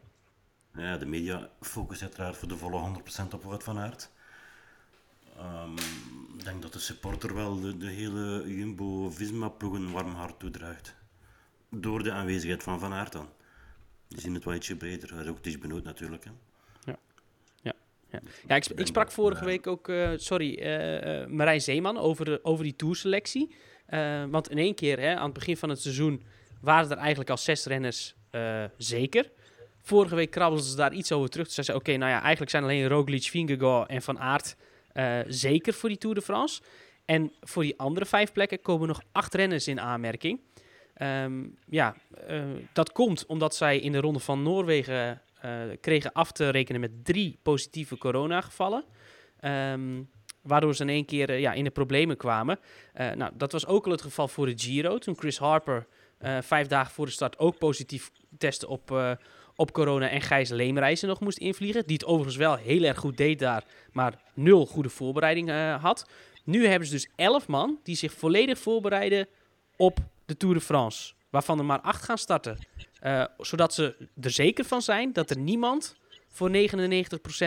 Ja, de media focussen uiteraard voor de volle 100% op Wout van Aert. Ehm, ik denk dat de supporter wel de, de hele Jumbo-Visma-ploeg een warm hart toedraagt. Door de aanwezigheid van Van Aert dan. Die zien het wel ietsje breder. Dat is ook Benoot natuurlijk. Hè. Ja, ja ik, ik sprak vorige week ook, uh, sorry, uh, Marijn Zeeman over, de, over die tourselectie. Uh, want in één keer, hè, aan het begin van het seizoen, waren er eigenlijk al zes renners zeker. Vorige week krabbelden ze daar iets over terug. Ze zeiden, oké, nou ja, eigenlijk zijn alleen Roglic, Vingegaard en Van Aert zeker voor die Tour de France. En voor die andere vijf plekken komen nog acht renners in aanmerking. Um, ja, dat komt omdat zij in de ronde van Noorwegen kregen af te rekenen met drie positieve coronagevallen. Um, waardoor ze in één keer uh, ja, in de problemen kwamen. Uh, nou, dat was ook al het geval voor de Giro. Toen Chris Harper vijf dagen voor de start ook positief testte op, op corona. En Gijs Leemreizen nog moest invliegen. Die het overigens wel heel erg goed deed daar. Maar nul goede voorbereiding had. Nu hebben ze dus elf man die zich volledig voorbereiden op de Tour de France. Waarvan er maar acht gaan starten. Uh, zodat ze er zeker van zijn dat er niemand voor 99%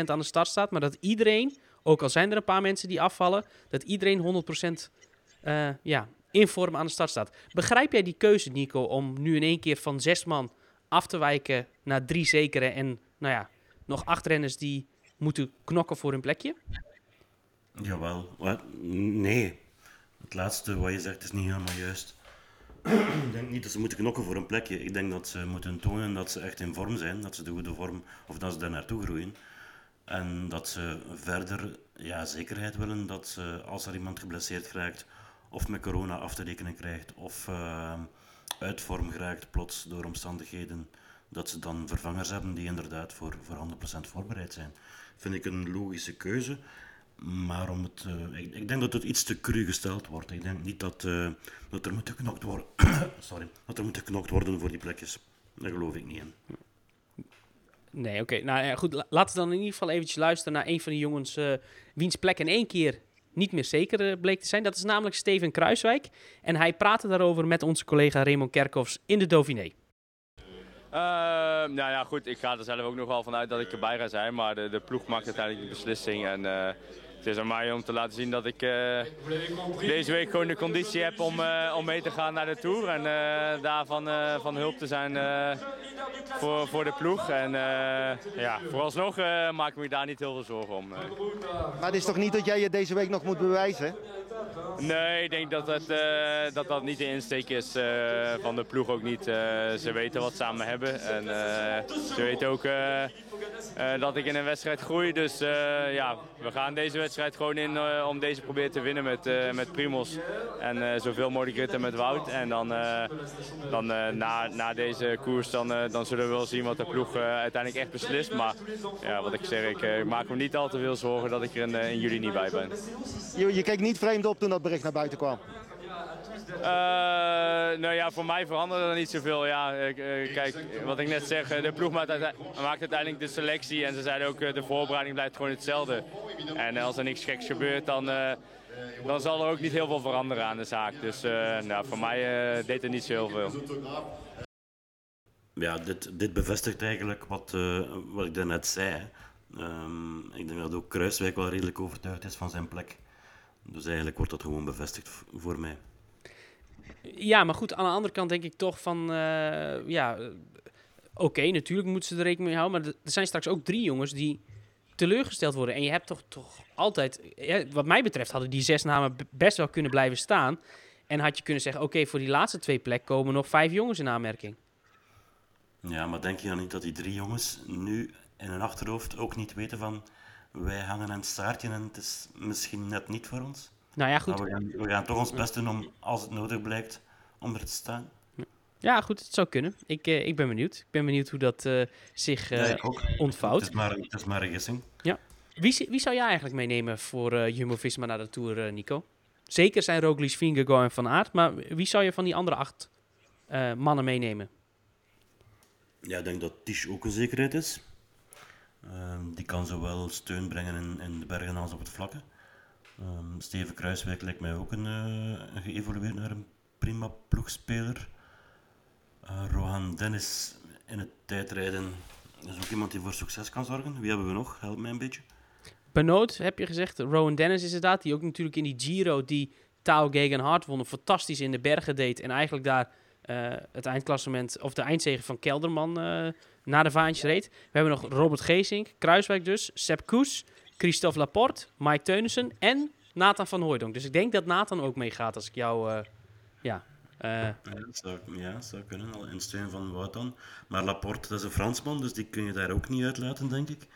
aan de start staat. Maar dat iedereen, ook al zijn er een paar mensen die afvallen, dat iedereen 100% uh, ja, in vorm aan de start staat. Begrijp jij die keuze, Nico, om nu in één keer van zes man af te wijken naar drie zekere en nou ja, nog acht renners die moeten knokken voor hun plekje? Jawel. Wat? Nee. Het laatste wat je zegt is niet helemaal juist. Ik denk niet dat ze moeten knokken voor een plekje. Ik denk dat ze moeten tonen dat ze echt in vorm zijn, dat ze de goede vorm, of dat ze daar naartoe groeien. En dat ze verder ja, zekerheid willen dat ze, als er iemand geblesseerd raakt, of met corona af te rekenen krijgt, of uh, uit vorm geraakt plots door omstandigheden, dat ze dan vervangers hebben die inderdaad voor, voor 100% voorbereid zijn. Vind ik een logische keuze. Maar om het, uh, ik, ik, denk dat het iets te cru gesteld wordt. Ik denk niet dat, uh, dat er moet geknokt worden. Sorry, dat er moet geknokt worden voor die plekjes. Daar geloof ik niet in. Nee, oké. Okay. Nou ja, goed. Laten we dan in ieder geval eventjes luisteren naar een van die jongens uh, wiens plek in één keer niet meer zeker bleek te zijn. Dat is namelijk Steven Kruiswijk. En hij praatte daarover met onze collega Raymond Kerkhoffs in de Dauphiné. Uh, nou ja, goed, ik ga er zelf ook nog wel vanuit dat ik erbij ga zijn. Maar de, de ploeg maakt uiteindelijk de beslissing. En uh, het is aan mij om te laten zien dat ik uh, deze week gewoon de conditie heb om, uh, om mee te gaan naar de Tour. En uh, daarvan van hulp te zijn voor, voor de ploeg. En ja, vooralsnog maak ik me daar niet heel veel zorgen om. Maar het is toch niet dat jij je deze week nog moet bewijzen? Nee, ik denk dat dat, dat, dat niet de insteek is van de ploeg ook niet. ze weten wat ze aan me hebben. En ze weten ook dat ik in een wedstrijd groei. Dus ja, we gaan deze wedstrijd gewoon in om deze proberen te winnen met, met Primos. En zoveel mogelijk ritten met Wout. En dan, dan na, na deze koers dan, dan zullen we wel zien wat de ploeg uiteindelijk echt beslist. Maar ja, wat ik zeg, ik maak me niet al te veel zorgen dat ik er in, in juli niet bij ben. Je, je keek niet vreemd op toen dat bericht naar buiten kwam? Uh, nou ja, voor mij veranderde er niet zoveel. Ja, uh, kijk, wat ik net zeg, de ploeg maakt, maakt, uiteindelijk de selectie. En ze zeiden ook, de voorbereiding blijft gewoon hetzelfde. En als er niks geks gebeurt, dan, uh, dan zal er ook niet heel veel veranderen aan de zaak. Dus nou, voor mij deed het niet zo heel veel. Ja, dit, dit bevestigt eigenlijk wat, wat ik daarnet zei. Um, ik denk dat ook Kruiswijk wel redelijk overtuigd is van zijn plek. Dus eigenlijk wordt dat gewoon bevestigd voor mij. Ja, maar goed, aan de andere kant denk ik toch van, uh, ja, oké, okay, natuurlijk moeten ze er rekening mee houden, maar er zijn straks ook drie jongens die teleurgesteld worden. En je hebt toch, toch altijd, ja, wat mij betreft, hadden die zes namen best wel kunnen blijven staan. En had je kunnen zeggen, oké, okay, voor die laatste twee plekken komen nog vijf jongens in aanmerking. Ja, maar denk je dan niet dat die drie jongens nu in hun achterhoofd ook niet weten van, wij hangen aan het staartje en het is misschien net niet voor ons? Nou ja, goed. We gaan, we gaan, toch ons best doen om, als het nodig blijkt, om er te staan. Ja, goed, het zou kunnen. Ik, uh, ik ben benieuwd. Ik ben benieuwd hoe dat uh, zich uh, ja, ontvouwt. Het is, maar, het is maar een gissing. Ja. Wie, wie zou jij eigenlijk meenemen voor Jumbo-Visma naar de Tour, Nico? Zeker zijn Roglic, Vingegaard en Van Aert. Maar wie zou je van die andere acht uh, mannen meenemen? Ja, ik denk dat Tisch ook een zekerheid is. Uh, die kan zowel steun brengen in, in, de bergen als op het vlakke. Um, Steven Kruiswijk lijkt mij ook een, een geëvolueerd naar een prima ploegspeler. Uh, Rohan Dennis in het tijdrijden is ook iemand die voor succes kan zorgen. Wie hebben we nog? Help mij een beetje. Benoot, heb je gezegd. Rowan Dennis is inderdaad, die ook natuurlijk in die Giro die Tao Gegenhard won, fantastisch in de bergen deed. En eigenlijk daar uh, het eindklassement, of de eindzege van Kelderman naar de vaantjes reed. We hebben nog Robert Geesink, Kruiswijk dus, Sepp Koes, Christophe Laporte, Mike Teunissen en Nathan van Hooydonk. Dus ik denk dat Nathan ook meegaat als ik jou, uh, ja... ja, dat zou, kunnen, al in steun van Wout dan. Maar Laporte, dat is een Fransman, dus die kun je daar ook niet uitlaten, denk ik.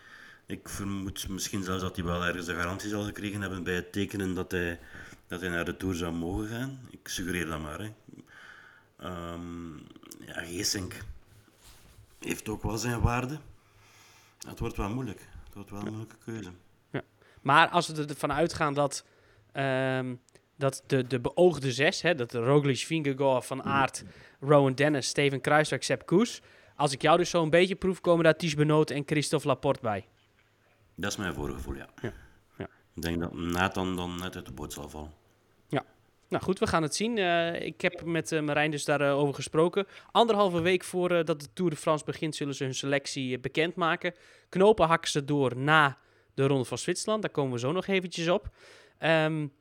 Ik vermoed misschien zelfs dat hij wel ergens de garantie zal gekregen hebben bij het tekenen dat hij, dat hij naar de Tour zou mogen gaan. Ik suggereer dat maar. Hè. Um, ja, Geesink heeft ook wel zijn waarde. Het wordt wel moeilijk. Het wordt wel een moeilijke keuze. Ja. Maar als we ervan uitgaan dat, um, dat de, de beoogde zes, hè, dat de Roglic, Vingegaard, Van Aert, Rowan Dennis, Steven Kruiswijk, Sepp Koes. Als ik jou dus zo een beetje proef, komen daar Ties Benoot en Christophe Laporte bij. Dat is mijn voorgevoel, ja. ja. ja. Ik denk dat Nathan dan net uit de boot zal vallen. Nou goed, we gaan het zien. Uh, ik heb met uh, Marijn dus daarover uh, gesproken. Anderhalve week voordat uh, de Tour de France begint, zullen ze hun selectie bekendmaken. Knopen hakken ze door na de Ronde van Zwitserland. Daar komen we zo nog eventjes op. Um,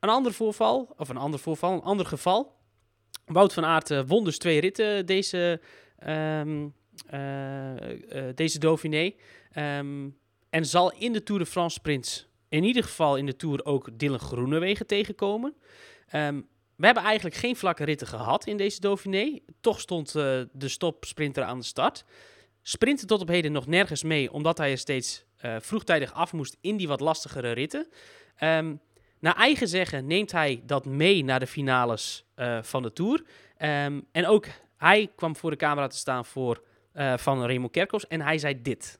een ander voorval, of een ander voorval, een ander geval. Wout van Aert won dus twee ritten deze, um, deze Dauphiné. Um, en zal in de Tour de France sprints in ieder geval in de Tour ook Dylan Groenewegen tegenkomen. Um, we hebben eigenlijk geen vlakke ritten gehad in deze Dauphiné. Toch stond uh, de stopsprinter aan de start. Sprintte tot op heden nog nergens mee, omdat hij er steeds uh, vroegtijdig af moest in die wat lastigere ritten. Um, naar eigen zeggen neemt hij dat mee naar de finales uh, van de Tour. Um, en ook hij kwam voor de camera te staan voor, van Raymond Kerkos en hij zei dit.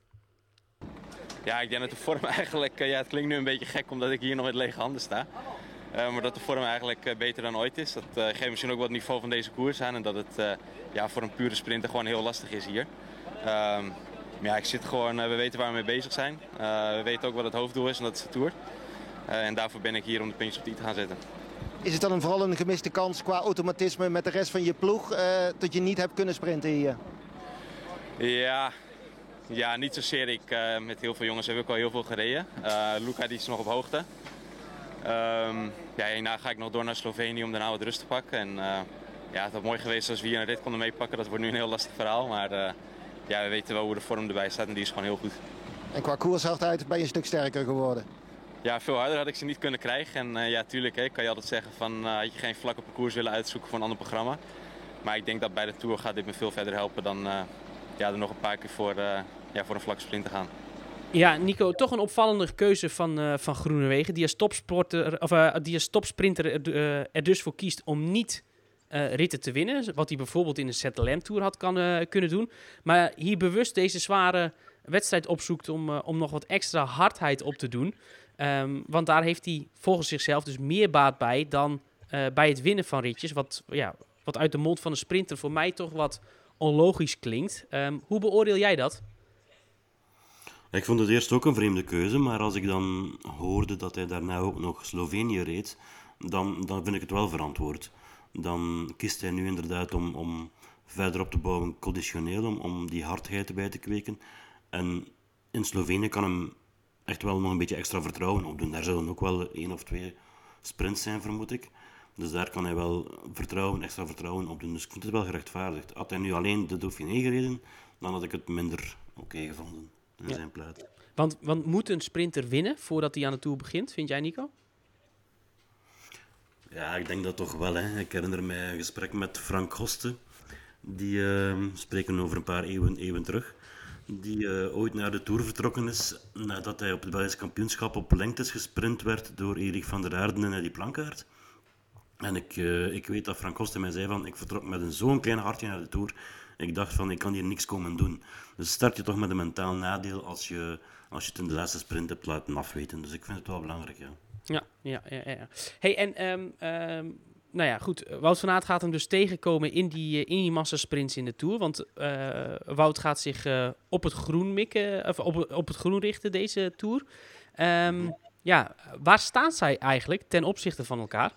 Ja, ik denk dat de vorm eigenlijk, ja, het klinkt nu een beetje gek omdat ik hier nog met lege handen sta. Uh, maar dat de vorm eigenlijk uh, beter dan ooit is. Dat uh, geeft misschien ook wat niveau van deze koers aan. En dat het ja, voor een pure sprinter gewoon heel lastig is hier. Um, ja, ik zit gewoon, we weten waar we mee bezig zijn. we weten ook wat het hoofddoel is en dat is de Tour. en daarvoor ben ik hier om de puntjes op de i te gaan zetten. Is het dan een, vooral een gemiste kans qua automatisme met de rest van je ploeg dat je niet hebt kunnen sprinten hier? Ja, ja, niet zozeer. Ik, uh, met heel veel jongens heb ik al heel veel gereden. Uh, Luca die is nog op hoogte. Um, ja, hierna ga ik nog door naar Slovenië om daarna wat rust te pakken. En, uh, ja, het had mooi geweest als we hier een rit konden meepakken. Dat wordt nu een heel lastig verhaal. Maar ja, we weten wel hoe de vorm erbij staat en die is gewoon heel goed. En qua koershardheid ben je een stuk sterker geworden? Ja, veel harder had ik ze niet kunnen krijgen. En ja, tuurlijk hè, kan je altijd zeggen van had je geen vlakke parcours willen uitzoeken voor een ander programma. Maar ik denk dat bij de Tour gaat dit me veel verder helpen dan ja, er nog een paar keer voor ja, voor een vlakke sprint te gaan. Ja, Nico, toch een opvallende keuze van, uh, van Groenewegen. Die als, topsporter, of, uh, die als topsprinter er, uh, er, dus voor kiest om niet ritten te winnen. Wat hij bijvoorbeeld in de ZLM Tour had kan, kunnen doen. Maar hier bewust deze zware wedstrijd opzoekt om, om nog wat extra hardheid op te doen. Um, want daar heeft hij volgens zichzelf dus meer baat bij dan bij het winnen van ritjes. Wat, ja, wat uit de mond van een sprinter voor mij toch wat onlogisch klinkt. Um, hoe beoordeel jij dat? Ik vond het eerst ook een vreemde keuze, maar als ik dan hoorde dat hij daarna ook nog Slovenië reed, dan, dan vind ik het wel verantwoord. Dan kiest hij nu inderdaad om, om verder op te bouwen conditioneel, om, om die hardheid erbij te kweken. En in Slovenië kan hem echt wel nog een beetje extra vertrouwen opdoen. Daar zullen ook wel één of twee sprints zijn, vermoed ik. Dus daar kan hij wel vertrouwen, extra vertrouwen op doen. Dus ik vind het wel gerechtvaardigd. Had hij nu alleen de Dauphiné gereden, dan had ik het minder oké gevonden in ja. zijn plaats. Want, want moet een sprinter winnen voordat hij aan de Tour begint, vind jij Nico? Ja, ik denk dat toch wel. Hè. Ik herinner mij een gesprek met Frank Hoste. Die uh, spreken over een paar eeuwen, eeuwen terug. Die uh, ooit naar de Tour vertrokken is nadat hij op het Belgisch kampioenschap op lengtes gesprint werd door Erik van der Aarden en Eddie Plankaert. En ik, uh, ik weet dat Frank Hoste mij zei van, ik vertrok met een zo'n klein hartje naar de Tour. Ik dacht van, ik kan hier niks komen doen. Dus start je toch met een mentaal nadeel als je als je het in de laatste sprint hebt laten afweten. Dus ik vind het wel belangrijk, ja. Ja, ja, ja. ja. Hey, en ehm, ehm, nou ja, goed. Wout van Aert gaat hem dus tegenkomen in die, eh, in die massasprints in de Tour. Want eh, Wout gaat zich eh, op het groen mikken, of op, op het groen richten deze Tour. Ehm, ja, waar staan zij eigenlijk ten opzichte van elkaar?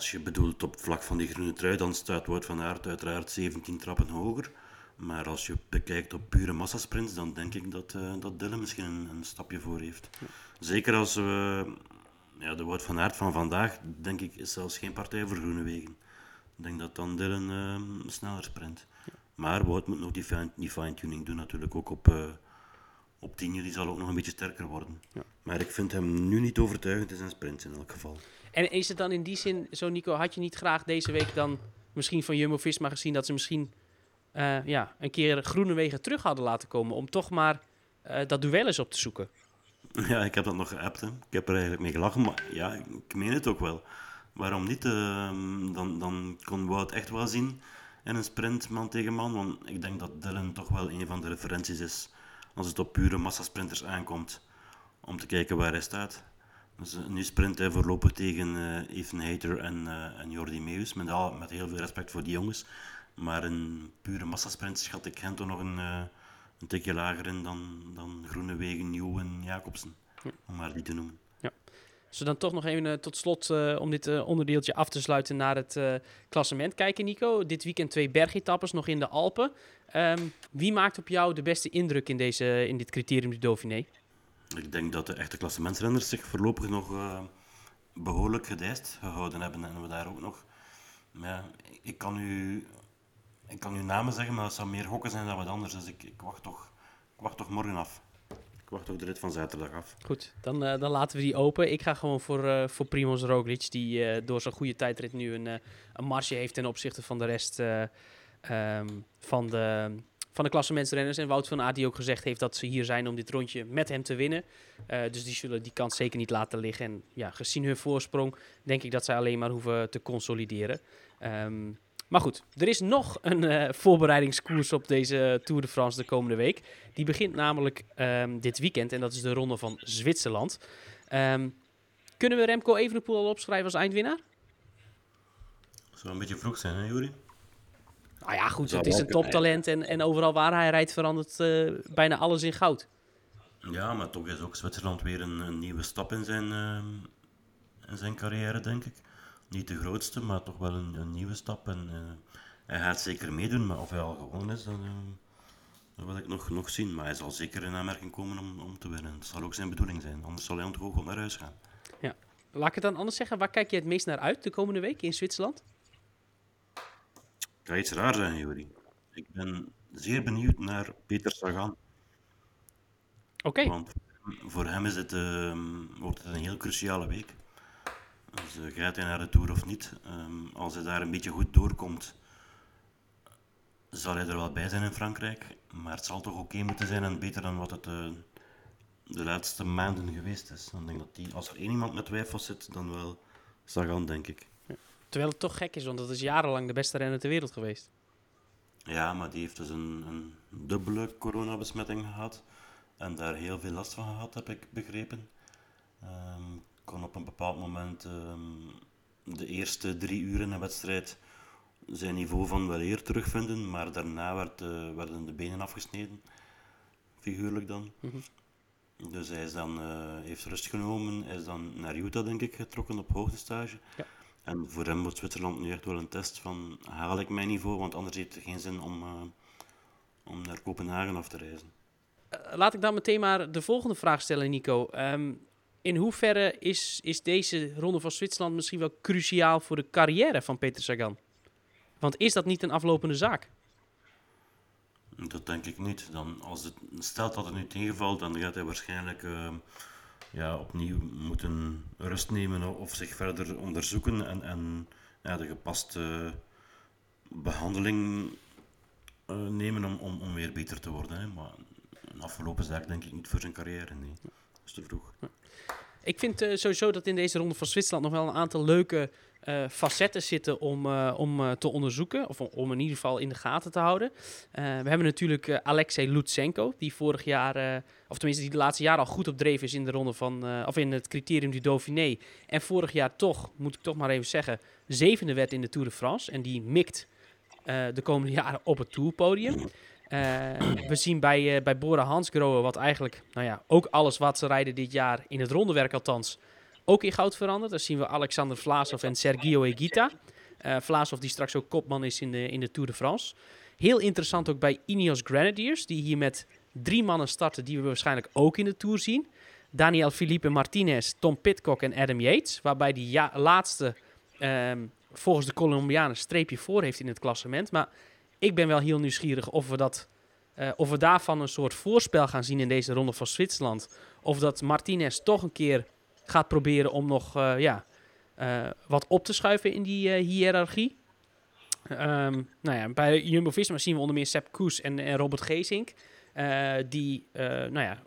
Als je bedoelt op vlak van die groene trui, dan staat Wout van Aert uiteraard 17 trappen hoger. Maar als je bekijkt op pure massasprints, dan denk ik dat, uh, dat Dylan misschien een, een, stapje voor heeft. Zeker als we... ja, de Wout van Aert van vandaag, denk ik, is zelfs geen partij voor groene wegen. Ik denk dat dan Dylan uh, sneller sprint. Maar Wout moet nog die, fine, die fine-tuning doen natuurlijk ook op, uh, op 10 Die zal ook nog een beetje sterker worden. Ja. Maar ik vind hem nu niet overtuigend in zijn sprints in elk geval. En is het dan in die zin zo, Nico, had je niet graag deze week dan misschien van Jumbo-Visma gezien dat ze misschien uh, ja, een keer groene wegen terug hadden laten komen om toch maar uh, dat duel eens op te zoeken. Ja, ik heb dat nog geappt. Hè. Ik heb er eigenlijk mee gelachen, maar ja, ik meen het ook wel. Waarom niet? Uh, dan, dan kon Wout echt wel zien in een sprint man tegen man. Want ik denk dat Dylan toch wel een van de referenties is als het op pure massasprinters aankomt. Om te kijken waar hij staat. Dus nu sprint hij voorlopig tegen Ethan Hater en, en Jordi Meus. Met, al, met heel veel respect voor die jongens. Maar een pure massasprint schat ik hen toch nog een, uh, een tikje lager in dan, dan Groenewegen, Nieuw en Jacobsen. Ja. Om maar die te noemen. Ja. Als we dan toch nog even uh, tot slot, uh, om dit onderdeeltje af te sluiten, naar het klassement kijken, Nico. Dit weekend twee bergetappes nog in de Alpen. Um, wie maakt op jou de beste indruk in, deze, in dit criterium du Dauphiné? Ik denk dat de echte klassementsrenners zich voorlopig nog behoorlijk gedijst gehouden hebben. En we daar ook nog... Ja, ik kan u ik kan nu namen zeggen, maar dat zou meer gokken zijn dan wat anders. Dus ik, ik, wacht, toch, ik wacht toch morgen af. Ik wacht toch de rit van zaterdag af. Goed, dan, uh, dan laten we die open. Ik ga gewoon voor, uh, voor Primoz Roglic, die uh, door zijn goede tijdrit nu een, een marge heeft ten opzichte van de rest um, van de, van de klassementsrenners. En Wout van Aert die ook gezegd heeft dat ze hier zijn om dit rondje met hem te winnen. dus die zullen die kans zeker niet laten liggen. En ja, gezien hun voorsprong denk ik dat zij alleen maar hoeven te consolideren. Um, maar goed, er is nog een uh, voorbereidingskoers op deze Tour de France de komende week. Die begint namelijk um, dit weekend en dat is de Ronde van Zwitserland. Um, kunnen we Remco Evenepoel al opschrijven als eindwinnaar? Zou een beetje vroeg zijn, hè, Juri? Nou ja, goed, het is een toptalent en, en overal waar hij rijdt verandert uh, bijna alles in goud. Ja, maar toch is ook Zwitserland weer een, een nieuwe stap in zijn, uh, in zijn carrière, denk ik niet de grootste, maar toch wel een, een nieuwe stap. En, uh, hij gaat zeker meedoen, maar of hij al gewonnen is, dat, uh, dat wil ik nog, nog zien. Maar hij zal zeker in aanmerking komen om, om te winnen. Dat zal ook zijn bedoeling zijn, anders zal hij onthoog naar huis gaan. Ja. Laat ik het dan anders zeggen, waar kijk je het meest naar uit de komende week in Zwitserland? Gaat iets raar zijn, Juri. Ik ben zeer benieuwd naar Peter Sagan. Oké. Okay. Want voor hem is het, uh, wordt het een heel cruciale week. Dus uh, gaat hij naar de Tour of niet? Um, als hij daar een beetje goed doorkomt, zal hij er wel bij zijn in Frankrijk. Maar het zal toch oké okay moeten zijn en beter dan wat het uh, de laatste maanden geweest is. Dan denk dat die, als er één iemand met twijfels zit, dan wel Sagan, denk ik. Ja. Terwijl het toch gek is, want dat is jarenlang de beste renner ter wereld geweest. Ja, maar die heeft dus een, een dubbele coronabesmetting gehad. En daar heel veel last van gehad, heb ik begrepen. Um, kon op een bepaald moment um, de eerste drie uur in een wedstrijd zijn niveau van wel eer terugvinden, maar daarna werd, uh, werden de benen afgesneden, figuurlijk dan. Mhm. Mm -hmm. Dus hij is dan, uh, heeft rust genomen, is dan naar Utah denk ik getrokken op hoogtestage. Ja. En voor hem wordt Zwitserland nu echt wel een test van haal ik mijn niveau, want anders heeft het geen zin om, uh, om naar Kopenhagen af te reizen. laat ik dan meteen maar de volgende vraag stellen, Nico. Um, in hoeverre is, is deze ronde van Zwitserland misschien wel cruciaal voor de carrière van Peter Sagan? Want is dat niet een aflopende zaak? Dat denk ik niet. Dan, als het stelt dat het nu tegenvalt, dan gaat hij waarschijnlijk uh, ja, opnieuw moeten rust nemen of zich verder onderzoeken en, en ja, de gepaste behandeling uh, nemen om, om, om weer beter te worden. Hè. Maar een afgelopen zaak denk ik niet voor zijn carrière. Nee. Dat is te vroeg. Ik vind uh, sowieso dat in deze ronde van Zwitserland nog wel een aantal leuke eh, facetten zitten om, eh, om eh, te onderzoeken. Of om, in ieder geval in de gaten te houden. We hebben natuurlijk Alexei Lutsenko. Die vorig jaar, of tenminste die de laatste jaren al goed op dreef is in de ronde van. of in het criterium du Dauphiné. En vorig jaar toch, moet ik toch maar even zeggen. Zevende werd in de Tour de France. En die mikt de komende jaren op het tourpodium. We zien bij, bij Bora Hansgrohe wat eigenlijk, nou ja, ook alles wat ze rijden dit jaar, in het rondewerk althans, ook in goud veranderd. Daar zien we Alexander Vlasov en Sergio Egita. Eh Vlasov die straks ook kopman is in de, in de Tour de France. Heel interessant ook bij Ineos Grenadiers, die hier met drie mannen starten die we waarschijnlijk ook in de Tour zien. Daniel Felipe Martinez, Tom Pitcock en Adam Yates. Waarbij die laatste ehm, volgens de Colombianen streepje voor heeft in het klassement. Maar ik ben wel heel nieuwsgierig of we, dat, eh, of we daarvan een soort voorspel gaan zien in deze ronde van Zwitserland. Of dat Martinez toch een keer gaat proberen om nog eh, ja, eh, wat op te schuiven in die eh, hiërarchie. Ehm, nou ja, bij Jumbo-Visma zien we onder meer Sepp Koes en, en Robert Geesink. die eh, nou ja,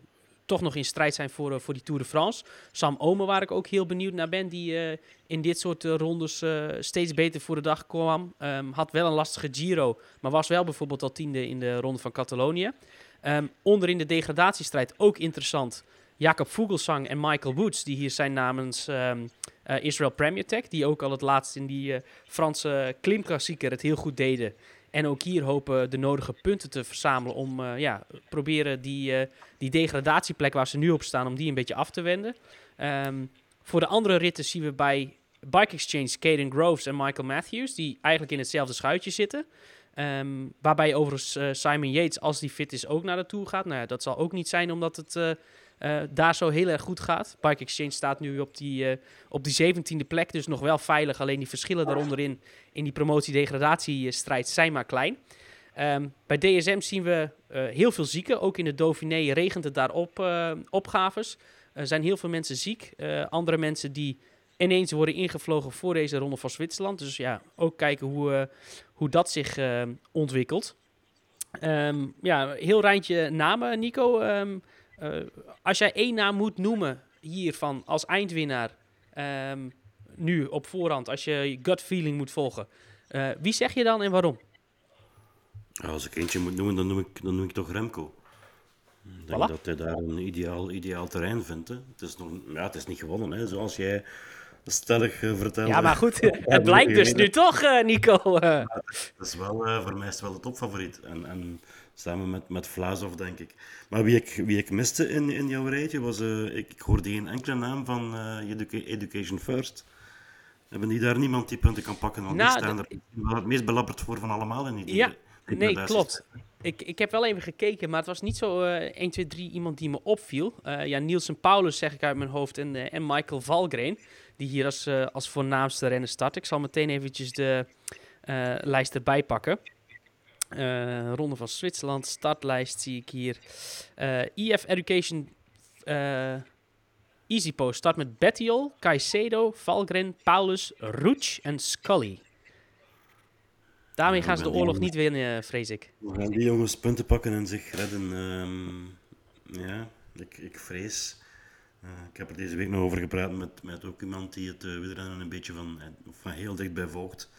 toch nog in strijd zijn voor, voor die Tour de France. Sam Omen, waar ik ook heel benieuwd naar ben, die in dit soort rondes steeds beter voor de dag kwam. Ehm, had wel een lastige Giro, maar was wel bijvoorbeeld al tiende in de ronde van Catalonië. Ehm onderin de degradatiestrijd ook interessant. Jacob Vogelsang en Michael Woods, die hier zijn namens ehm, eh, Israel Premier Tech. Die ook al het laatst in die eh, Franse klimklassieker het heel goed deden. En ook hier hopen de nodige punten te verzamelen om eh, ja, proberen die, die degradatieplek waar ze nu op staan, om die een beetje af te wenden. Ehm, voor de andere ritten zien we bij Bike Exchange Caden Groves en Michael Matthews, die eigenlijk in hetzelfde schuitje zitten. Ehm, waarbij overigens Simon Yates, als die fit is, ook naar de Tour gaat. Nou ja, dat zal ook niet zijn omdat het eh, daar zo heel erg goed gaat. Bike Exchange staat nu op die, eh, op die 17e plek, dus nog wel veilig. Alleen die verschillen daaronderin in die promotie-degradatiestrijd zijn maar klein. Ehm, bij DSM zien we eh, heel veel zieken. Ook in de Dauphiné regent het daar op eh, opgaves. Er zijn heel veel mensen ziek. Andere mensen die ineens worden ingevlogen voor deze ronde van Zwitserland. Dus ja, ook kijken hoe, hoe dat zich ontwikkelt. Ehm, ja, heel rijtje namen, Nico. Ehm, eh, als jij één naam moet noemen hiervan als eindwinnaar, ehm, nu op voorhand, als je je gut feeling moet volgen, eh, wie zeg je dan en waarom? Als ik eentje moet noemen, dan noem ik, dan noem ik toch Remco. Ik denk Voilà. dat hij daar een ideaal, ideaal terrein vindt. Hè. Het, is nog, ja, het is niet gewonnen, hè, zoals jij stellig eh, vertelde. Ja, maar goed, het blijkt dus nu toch, eh, Nico. eh. Dat is wel, eh, voor mij is het wel de topfavoriet. En, en samen met, met Vlaasov, denk ik. Maar wie ik, wie ik miste in, in jouw rijtje was... eh, ik, ik hoorde geen enkele naam van eh, Educa- Education First. Hebben die daar niemand die punten kan pakken? Want Nou, die staan dat- er wel het meest belabberd voor van allemaal in die Ja, die nee, klopt. Ik, ik heb wel even gekeken, maar het was niet zo eh 1, 2, 3 iemand die me opviel. Eh ja, Nielsen Paulus zeg ik uit mijn hoofd en, en Michael Valgren, die hier als, als voornaamste renner start. Ik zal meteen eventjes de lijst erbij pakken. Eh, Ronde van Zwitserland, startlijst zie ik hier. Eh EF Education eh Easy Post start met Bettiol, Caicedo, Valgren, Paulus, Roach en Scully. Daarmee gaan ze de oorlog niet winnen, vrees ik. We gaan die jongens punten pakken en zich redden. ehm, ja, ik, ik vrees. Eh, ik heb er deze week nog over gepraat met, met ook iemand die het uh, wielrennen een beetje van, eh, van heel dichtbij volgt.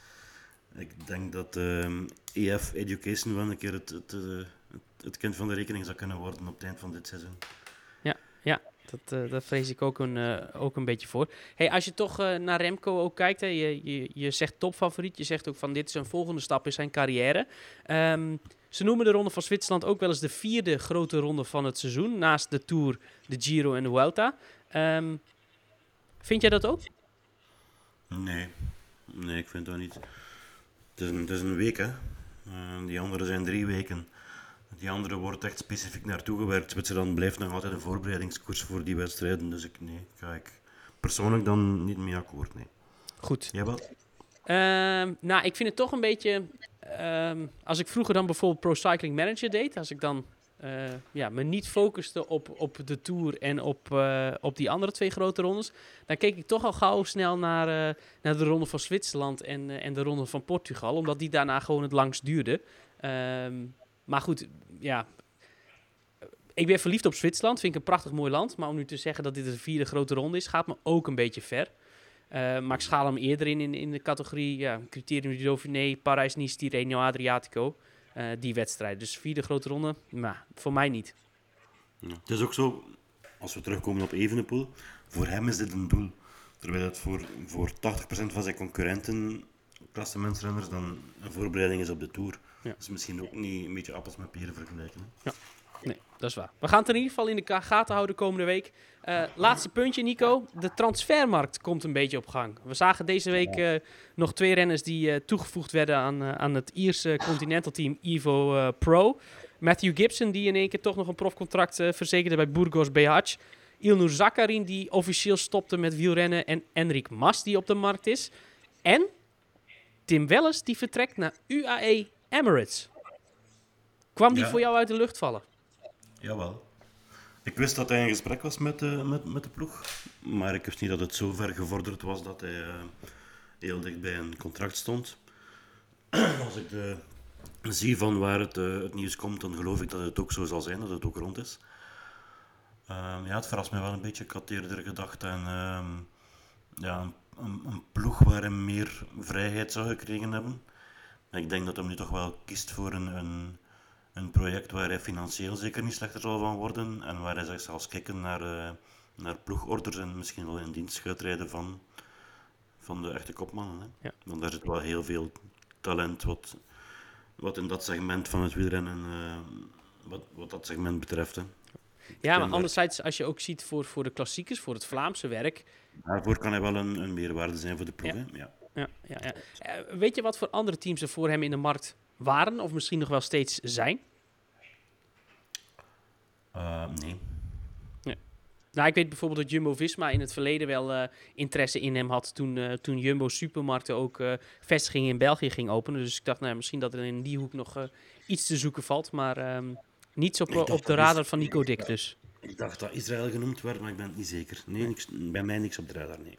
Ik denk dat ehm, EF Education wel een keer het, het, eh, het, het kind van de rekening zou kunnen worden op het eind van dit seizoen. Ja, ja dat, uh, dat vrees ik ook een, uh, ook een beetje voor. Hey, als je toch naar Remco ook kijkt, hè, je, je, je zegt topfavoriet, je zegt ook van dit is een volgende stap in zijn carrière. Um, ze noemen de Ronde van Zwitserland ook wel eens de vierde grote ronde van het seizoen, naast de Tour, de Giro en de Vuelta. Um, vind jij dat ook? Nee, nee, ik vind dat niet. Het is een, het is een week, hè. Uh, die andere zijn drie weken. Die andere wordt echt specifiek naartoe gewerkt. Zwitserland blijft nog altijd een voorbereidingskoers voor die wedstrijden. Dus ik, nee, ga ik persoonlijk dan niet mee akkoord, nee. Goed. Jij wat? Um, nou, ik vind het toch een beetje... Um, als ik vroeger dan bijvoorbeeld Pro Cycling Manager deed, als ik dan uh, ja, me niet focuste op, op de Tour en op, uh, op die andere twee grote rondes, dan keek ik toch al gauw snel naar, uh, naar de ronde van Zwitserland en, en de ronde van Portugal, omdat die daarna gewoon het langst duurde. Um, maar goed, ja. Ik ben verliefd op Zwitserland. Vind ik een prachtig mooi land. Maar om nu te zeggen dat dit de vierde grote ronde is, gaat me ook een beetje ver. Uh, maar ik schaal hem eerder in, in, in de categorie ja, Criterium du Dauphiné, Parijs-Nice, Tirreno Adriatico. Uh, die wedstrijd. Dus vierde grote ronde, maar voor mij niet. Ja. Het is ook zo, als we terugkomen op Evenepoel, voor hem is dit een doel. Terwijl het voor, voor 80% van zijn concurrenten, klassementsrenners, dan een voorbereiding is op de Tour. Ja. Is misschien ook niet een beetje appels met peren vergelijken. Hè? Ja. Dat is waar. We gaan het in ieder geval in de gaten houden komende week. Uh, laatste puntje, Nico. De transfermarkt komt een beetje op gang. We zagen deze week uh, nog twee renners die uh, toegevoegd werden aan, aan het Ierse Continental Team Evo Pro. Matthew Gibson, die in één keer toch nog een profcontract verzekerde bij Burgos BH. Ilnur Zakarin, die officieel stopte met wielrennen. En Enric Mas, die op de markt is. En Tim Welles, die vertrekt naar UAE Emirates. Kwam die Ja. voor jou uit de lucht vallen? Jawel. Ik wist dat hij in gesprek was met de, met, met de ploeg, maar ik wist niet dat het zo ver gevorderd was dat hij eh, heel dicht bij een contract stond. Als ik de, zie van waar het, eh, het nieuws komt, dan geloof ik dat het ook zo zal zijn, dat het ook rond is. Ehm, ja, het verrast mij wel een beetje. Ik had eerder gedacht aan ehm, ja, een, ploeg waar hij meer vrijheid zou gekregen hebben. Maar ik denk dat hij nu toch wel kiest voor een, een, een project waar hij financieel zeker niet slechter zal van worden en waar hij zal kijken naar, eh, naar ploegorders en misschien wel in dienst gaat rijden van, van de echte kopmannen. Hè. Ja. Want daar zit wel heel veel talent wat, wat in dat segment van het wielrennen, eh, wat, wat dat segment betreft. Hè. Ja, maar anderzijds, als je ook ziet voor, voor de klassiekers, voor het Vlaamse werk. Daarvoor kan hij wel een, een meerwaarde zijn voor de ploeg. Ja. Hè. Ja. Ja, ja, ja. Eh, weet je wat voor andere teams er voor hem in de markt waren, of misschien nog wel steeds zijn? Eh, nee. Nou, ik weet bijvoorbeeld dat Jumbo-Visma in het verleden wel eh, interesse in hem had toen, eh, toen Jumbo Supermarkten ook vestigingen in België ging openen. Dus ik dacht, nou, misschien dat er in die hoek nog iets te zoeken valt, maar ehm, niet zo pro- dacht op de radar is- van Nico Dick dus. Ik dacht dat Israël genoemd werd, maar ik ben het niet zeker. Nee, niks, bij mij niks op de radar, nee.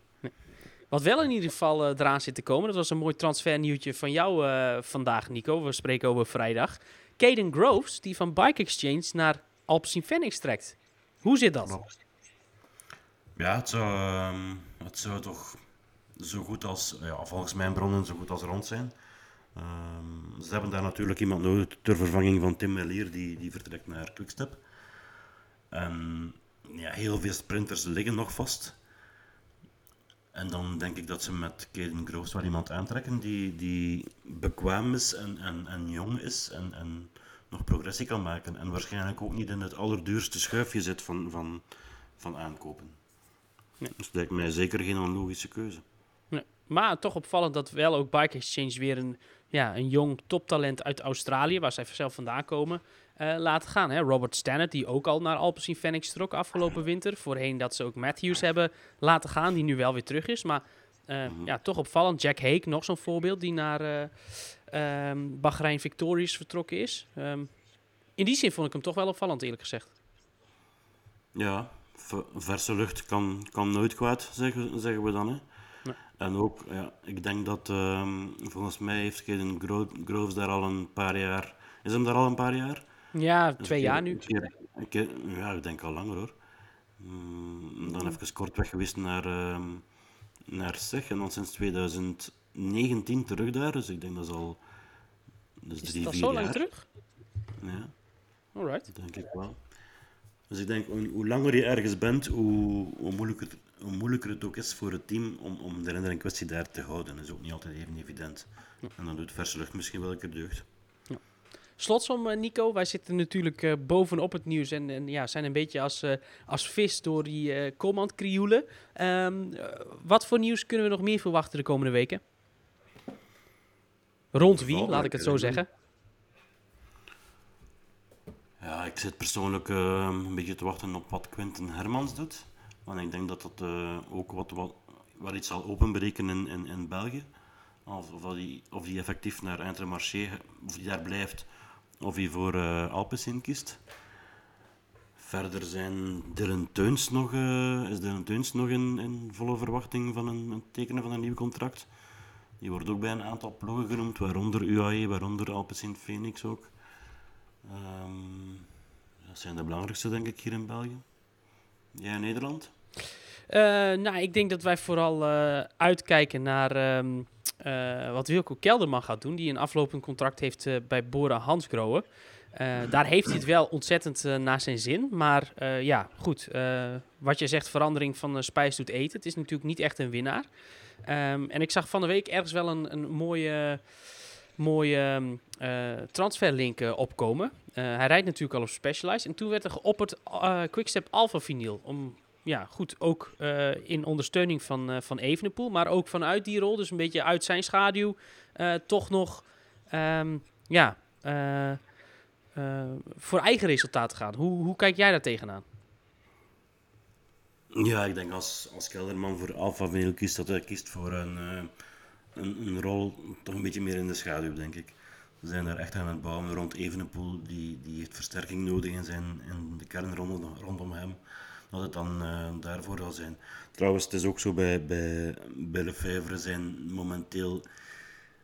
Wat wel in ieder geval eh, eraan zit te komen, dat was een mooi transfernieuwtje van jou eh, vandaag, Nico. We spreken over vrijdag. Caden Groves, die van Bike Exchange naar Alpecin Phoenix trekt. Hoe zit dat? Ja, het zou, ehm, het zou toch zo goed als, ja, volgens mijn bronnen, zo goed als rond zijn. Ehm, ze hebben daar natuurlijk iemand nodig ter vervanging van Tim Melier, die, die vertrekt naar Quickstep. En ja, heel veel sprinters liggen nog vast. En dan denk ik dat ze met Caden Groves wel iemand aantrekken die, die bekwaam is en, en, en jong is en, en nog progressie kan maken. En waarschijnlijk ook niet in het allerduurste schuifje zit van, van, van aankopen. Dus dat lijkt mij zeker geen onlogische keuze. Nee. Maar toch opvallend dat wel ook Bike Exchange weer een, ja, een jong toptalent uit Australië, waar zij zelf vandaan komen, eh, laten gaan. Hè? Robert Stannard, die ook al naar Alpecin Phoenix trok afgelopen winter. Voorheen dat ze ook Matthews hebben laten gaan, die nu wel weer terug is. Maar eh, ja, toch opvallend. Jack Hake, nog zo'n voorbeeld, die naar ehm, Bahrein Victorious vertrokken is. Ehm, in die zin vond ik hem toch wel opvallend, eerlijk gezegd. Ja, verse lucht kan, kan nooit kwaad, zeggen, zeggen we dan. Hè. Nee. En ook, ja, ik denk dat ehm, volgens mij heeft Gro- Groves daar al een paar jaar. Is hem daar al een paar jaar? Ja, Dus twee jaar nu. keer- ja, ik denk al langer hoor. Mm, dan even kort weg geweest naar, ehm naar SEG en dan sinds 2019 terug daar. Dus ik denk dat is al. Dus Is drie, vier zo lang jaar. terug? Ja. Alright. Denk ik wel. Dus ik denk, hoe, hoe langer je ergens bent, hoe, hoe, moeilijker, hoe moeilijker het ook is voor het team om, om de renner in kwestie daar te houden. Dat is ook niet altijd even evident. En dan doet verse lucht misschien wel een keer deugd. Slotsom, eh, Nico. Wij zitten natuurlijk eh, bovenop het nieuws en, en ja, zijn een beetje als, eh, als vis door die command krioelen. Ehm, eh, wat voor nieuws kunnen we nog meer verwachten de komende weken? Rond wie, laat ik het zo zeggen. Ja, ik zit persoonlijk eh, een beetje te wachten op wat Quinten Hermans doet. Want ik denk dat dat ook wat, wat, wel iets zal openbreken in, in, in België. Of, of, hij, of die effectief naar Intermarché, of die daar blijft, of hij voor Alpecin kiest. Verder zijn Dylan Teuns nog, eh, is Dylan nog in, in volle verwachting van een, een tekenen van een nieuw contract. Die wordt ook bij een aantal ploegen genoemd, waaronder UAE, waaronder Alpecin Phoenix ook. Ehm, dat zijn de belangrijkste, denk ik, hier in België. Jij in Nederland? Uh, nou, ik denk dat wij vooral uh, uitkijken naar um, uh, wat Wilco Kelderman gaat doen. Die een aflopend contract heeft bij Bora Hansgrohe. daar heeft hij het wel ontzettend naar zijn zin. Maar ja, goed. wat je zegt, verandering van spijs doet eten. Het is natuurlijk niet echt een winnaar. Um, en ik zag van de week ergens wel een, een mooie mooie uh, transferlink uh, opkomen. Uh, hij rijdt natuurlijk al op Specialized. En toen werd er geopperd uh, Quickstep Alpha Vinyl. Om, ja, goed, ook in ondersteuning van, van Evenepoel. Maar ook vanuit die rol, dus een beetje uit zijn schaduw, toch nog, um, ja, voor eigen resultaten gaan. Hoe, hoe kijk jij daar tegenaan? Ja, ik denk als, als Kelderman voor Alpha Vinyl kiest, dat hij kiest voor een een, een, rol toch een beetje meer in de schaduw, denk ik. We zijn daar echt aan het bouwen rond Evenepoel. Die, die heeft versterking nodig in, zijn, in de kern rondom, rondom hem. Dat het dan uh, daarvoor zal zijn. Trouwens, het is ook zo bij, bij, bij Lefebvre zijn momenteel...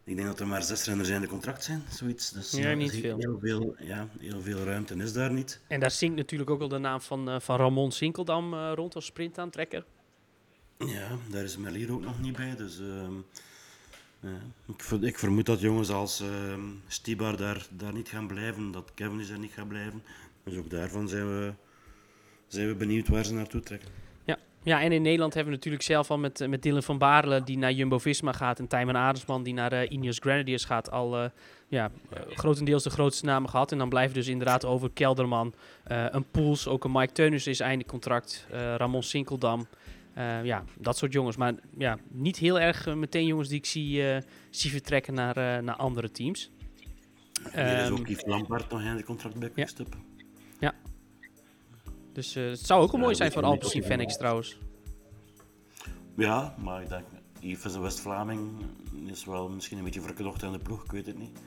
Ik denk dat er maar zes renners in de contract zijn, zoiets. Dus ja, niet veel. Heel, veel. Ja, heel veel ruimte is daar niet. En daar zingt natuurlijk ook al de naam van, uh, van Ramon Sinkeldam uh, rond als sprintaantrekker. Ja, daar is Melier ook nog niet bij, dus... Uh, ik, ik, vermoed dat jongens als uh, Stibar daar, daar niet gaan blijven, dat Kevin is er niet gaat blijven. Dus ook daarvan zijn we, zijn we benieuwd waar ze naartoe trekken. Ja. ja, en in Nederland hebben we natuurlijk zelf al met, met Dylan van Baarle die naar Jumbo-Visma gaat en Tijmen Adelsman die naar uh, Ineos Grenadiers gaat al uh, ja, grotendeels de grootste namen gehad. En dan blijven dus inderdaad over Kelderman, een Poels, ook een Mike Teunus is einde contract, Ramon Sinkeldam... Ja, dat soort jongens. Maar ja, niet heel erg meteen jongens die ik zie, zie vertrekken naar, naar andere teams. Er is ook ehm, Yves Lampard nog in de contract bij ja. Dus het zou ook wel mooi zijn voor Alpecin Fenix trouwens. Ja, maar ik denk, Yves is een West-Vlaming. Is wel misschien een beetje verknocht aan de ploeg, ik weet het niet.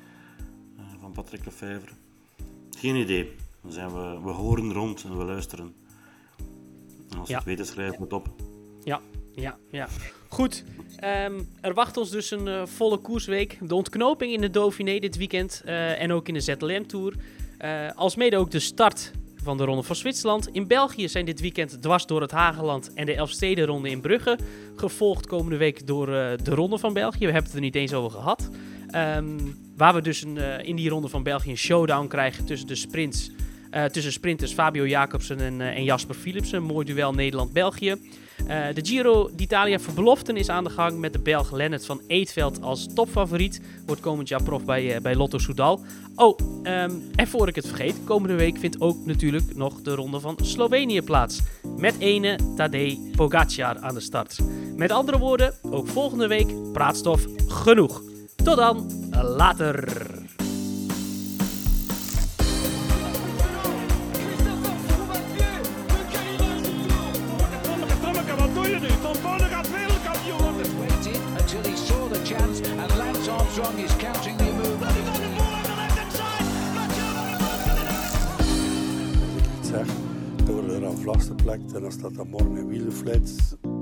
van Patrick Lefevre. Geen idee. Dan zijn we, we horen rond en we luisteren. En als het weten, schrijven we het op. Ja, ja, ja. Goed. Um, er wacht ons dus een uh, volle koersweek. De ontknoping in de Dauphiné dit weekend. Uh, en ook in de ZLM Tour. Uh, als mede ook de start van de Ronde van Zwitserland. In België zijn dit weekend dwars door het Hageland en de Elfstedenronde in Brugge. Gevolgd komende week door de Ronde van België. We hebben het er niet eens over gehad. Um, waar we dus een, in die Ronde van België een showdown krijgen tussen de sprints. tussen sprinters Fabio Jacobsen en, en Jasper Philipsen. Mooi duel Nederland-België. Uh, de Giro d'Italia Verbeloften is aan de gang met de Belg Lennart van Eetveld als topfavoriet. Wordt komend jaar prof bij, uh, bij Lotto Soudal. Oh, um, en voor ik het vergeet, komende week vindt ook natuurlijk nog de ronde van Slovenië plaats. Met ene Tadej Pogacar aan de start. Met andere woorden, ook volgende week praatstof genoeg. Tot dan, later. Als ik iets zeg, door er aan vaste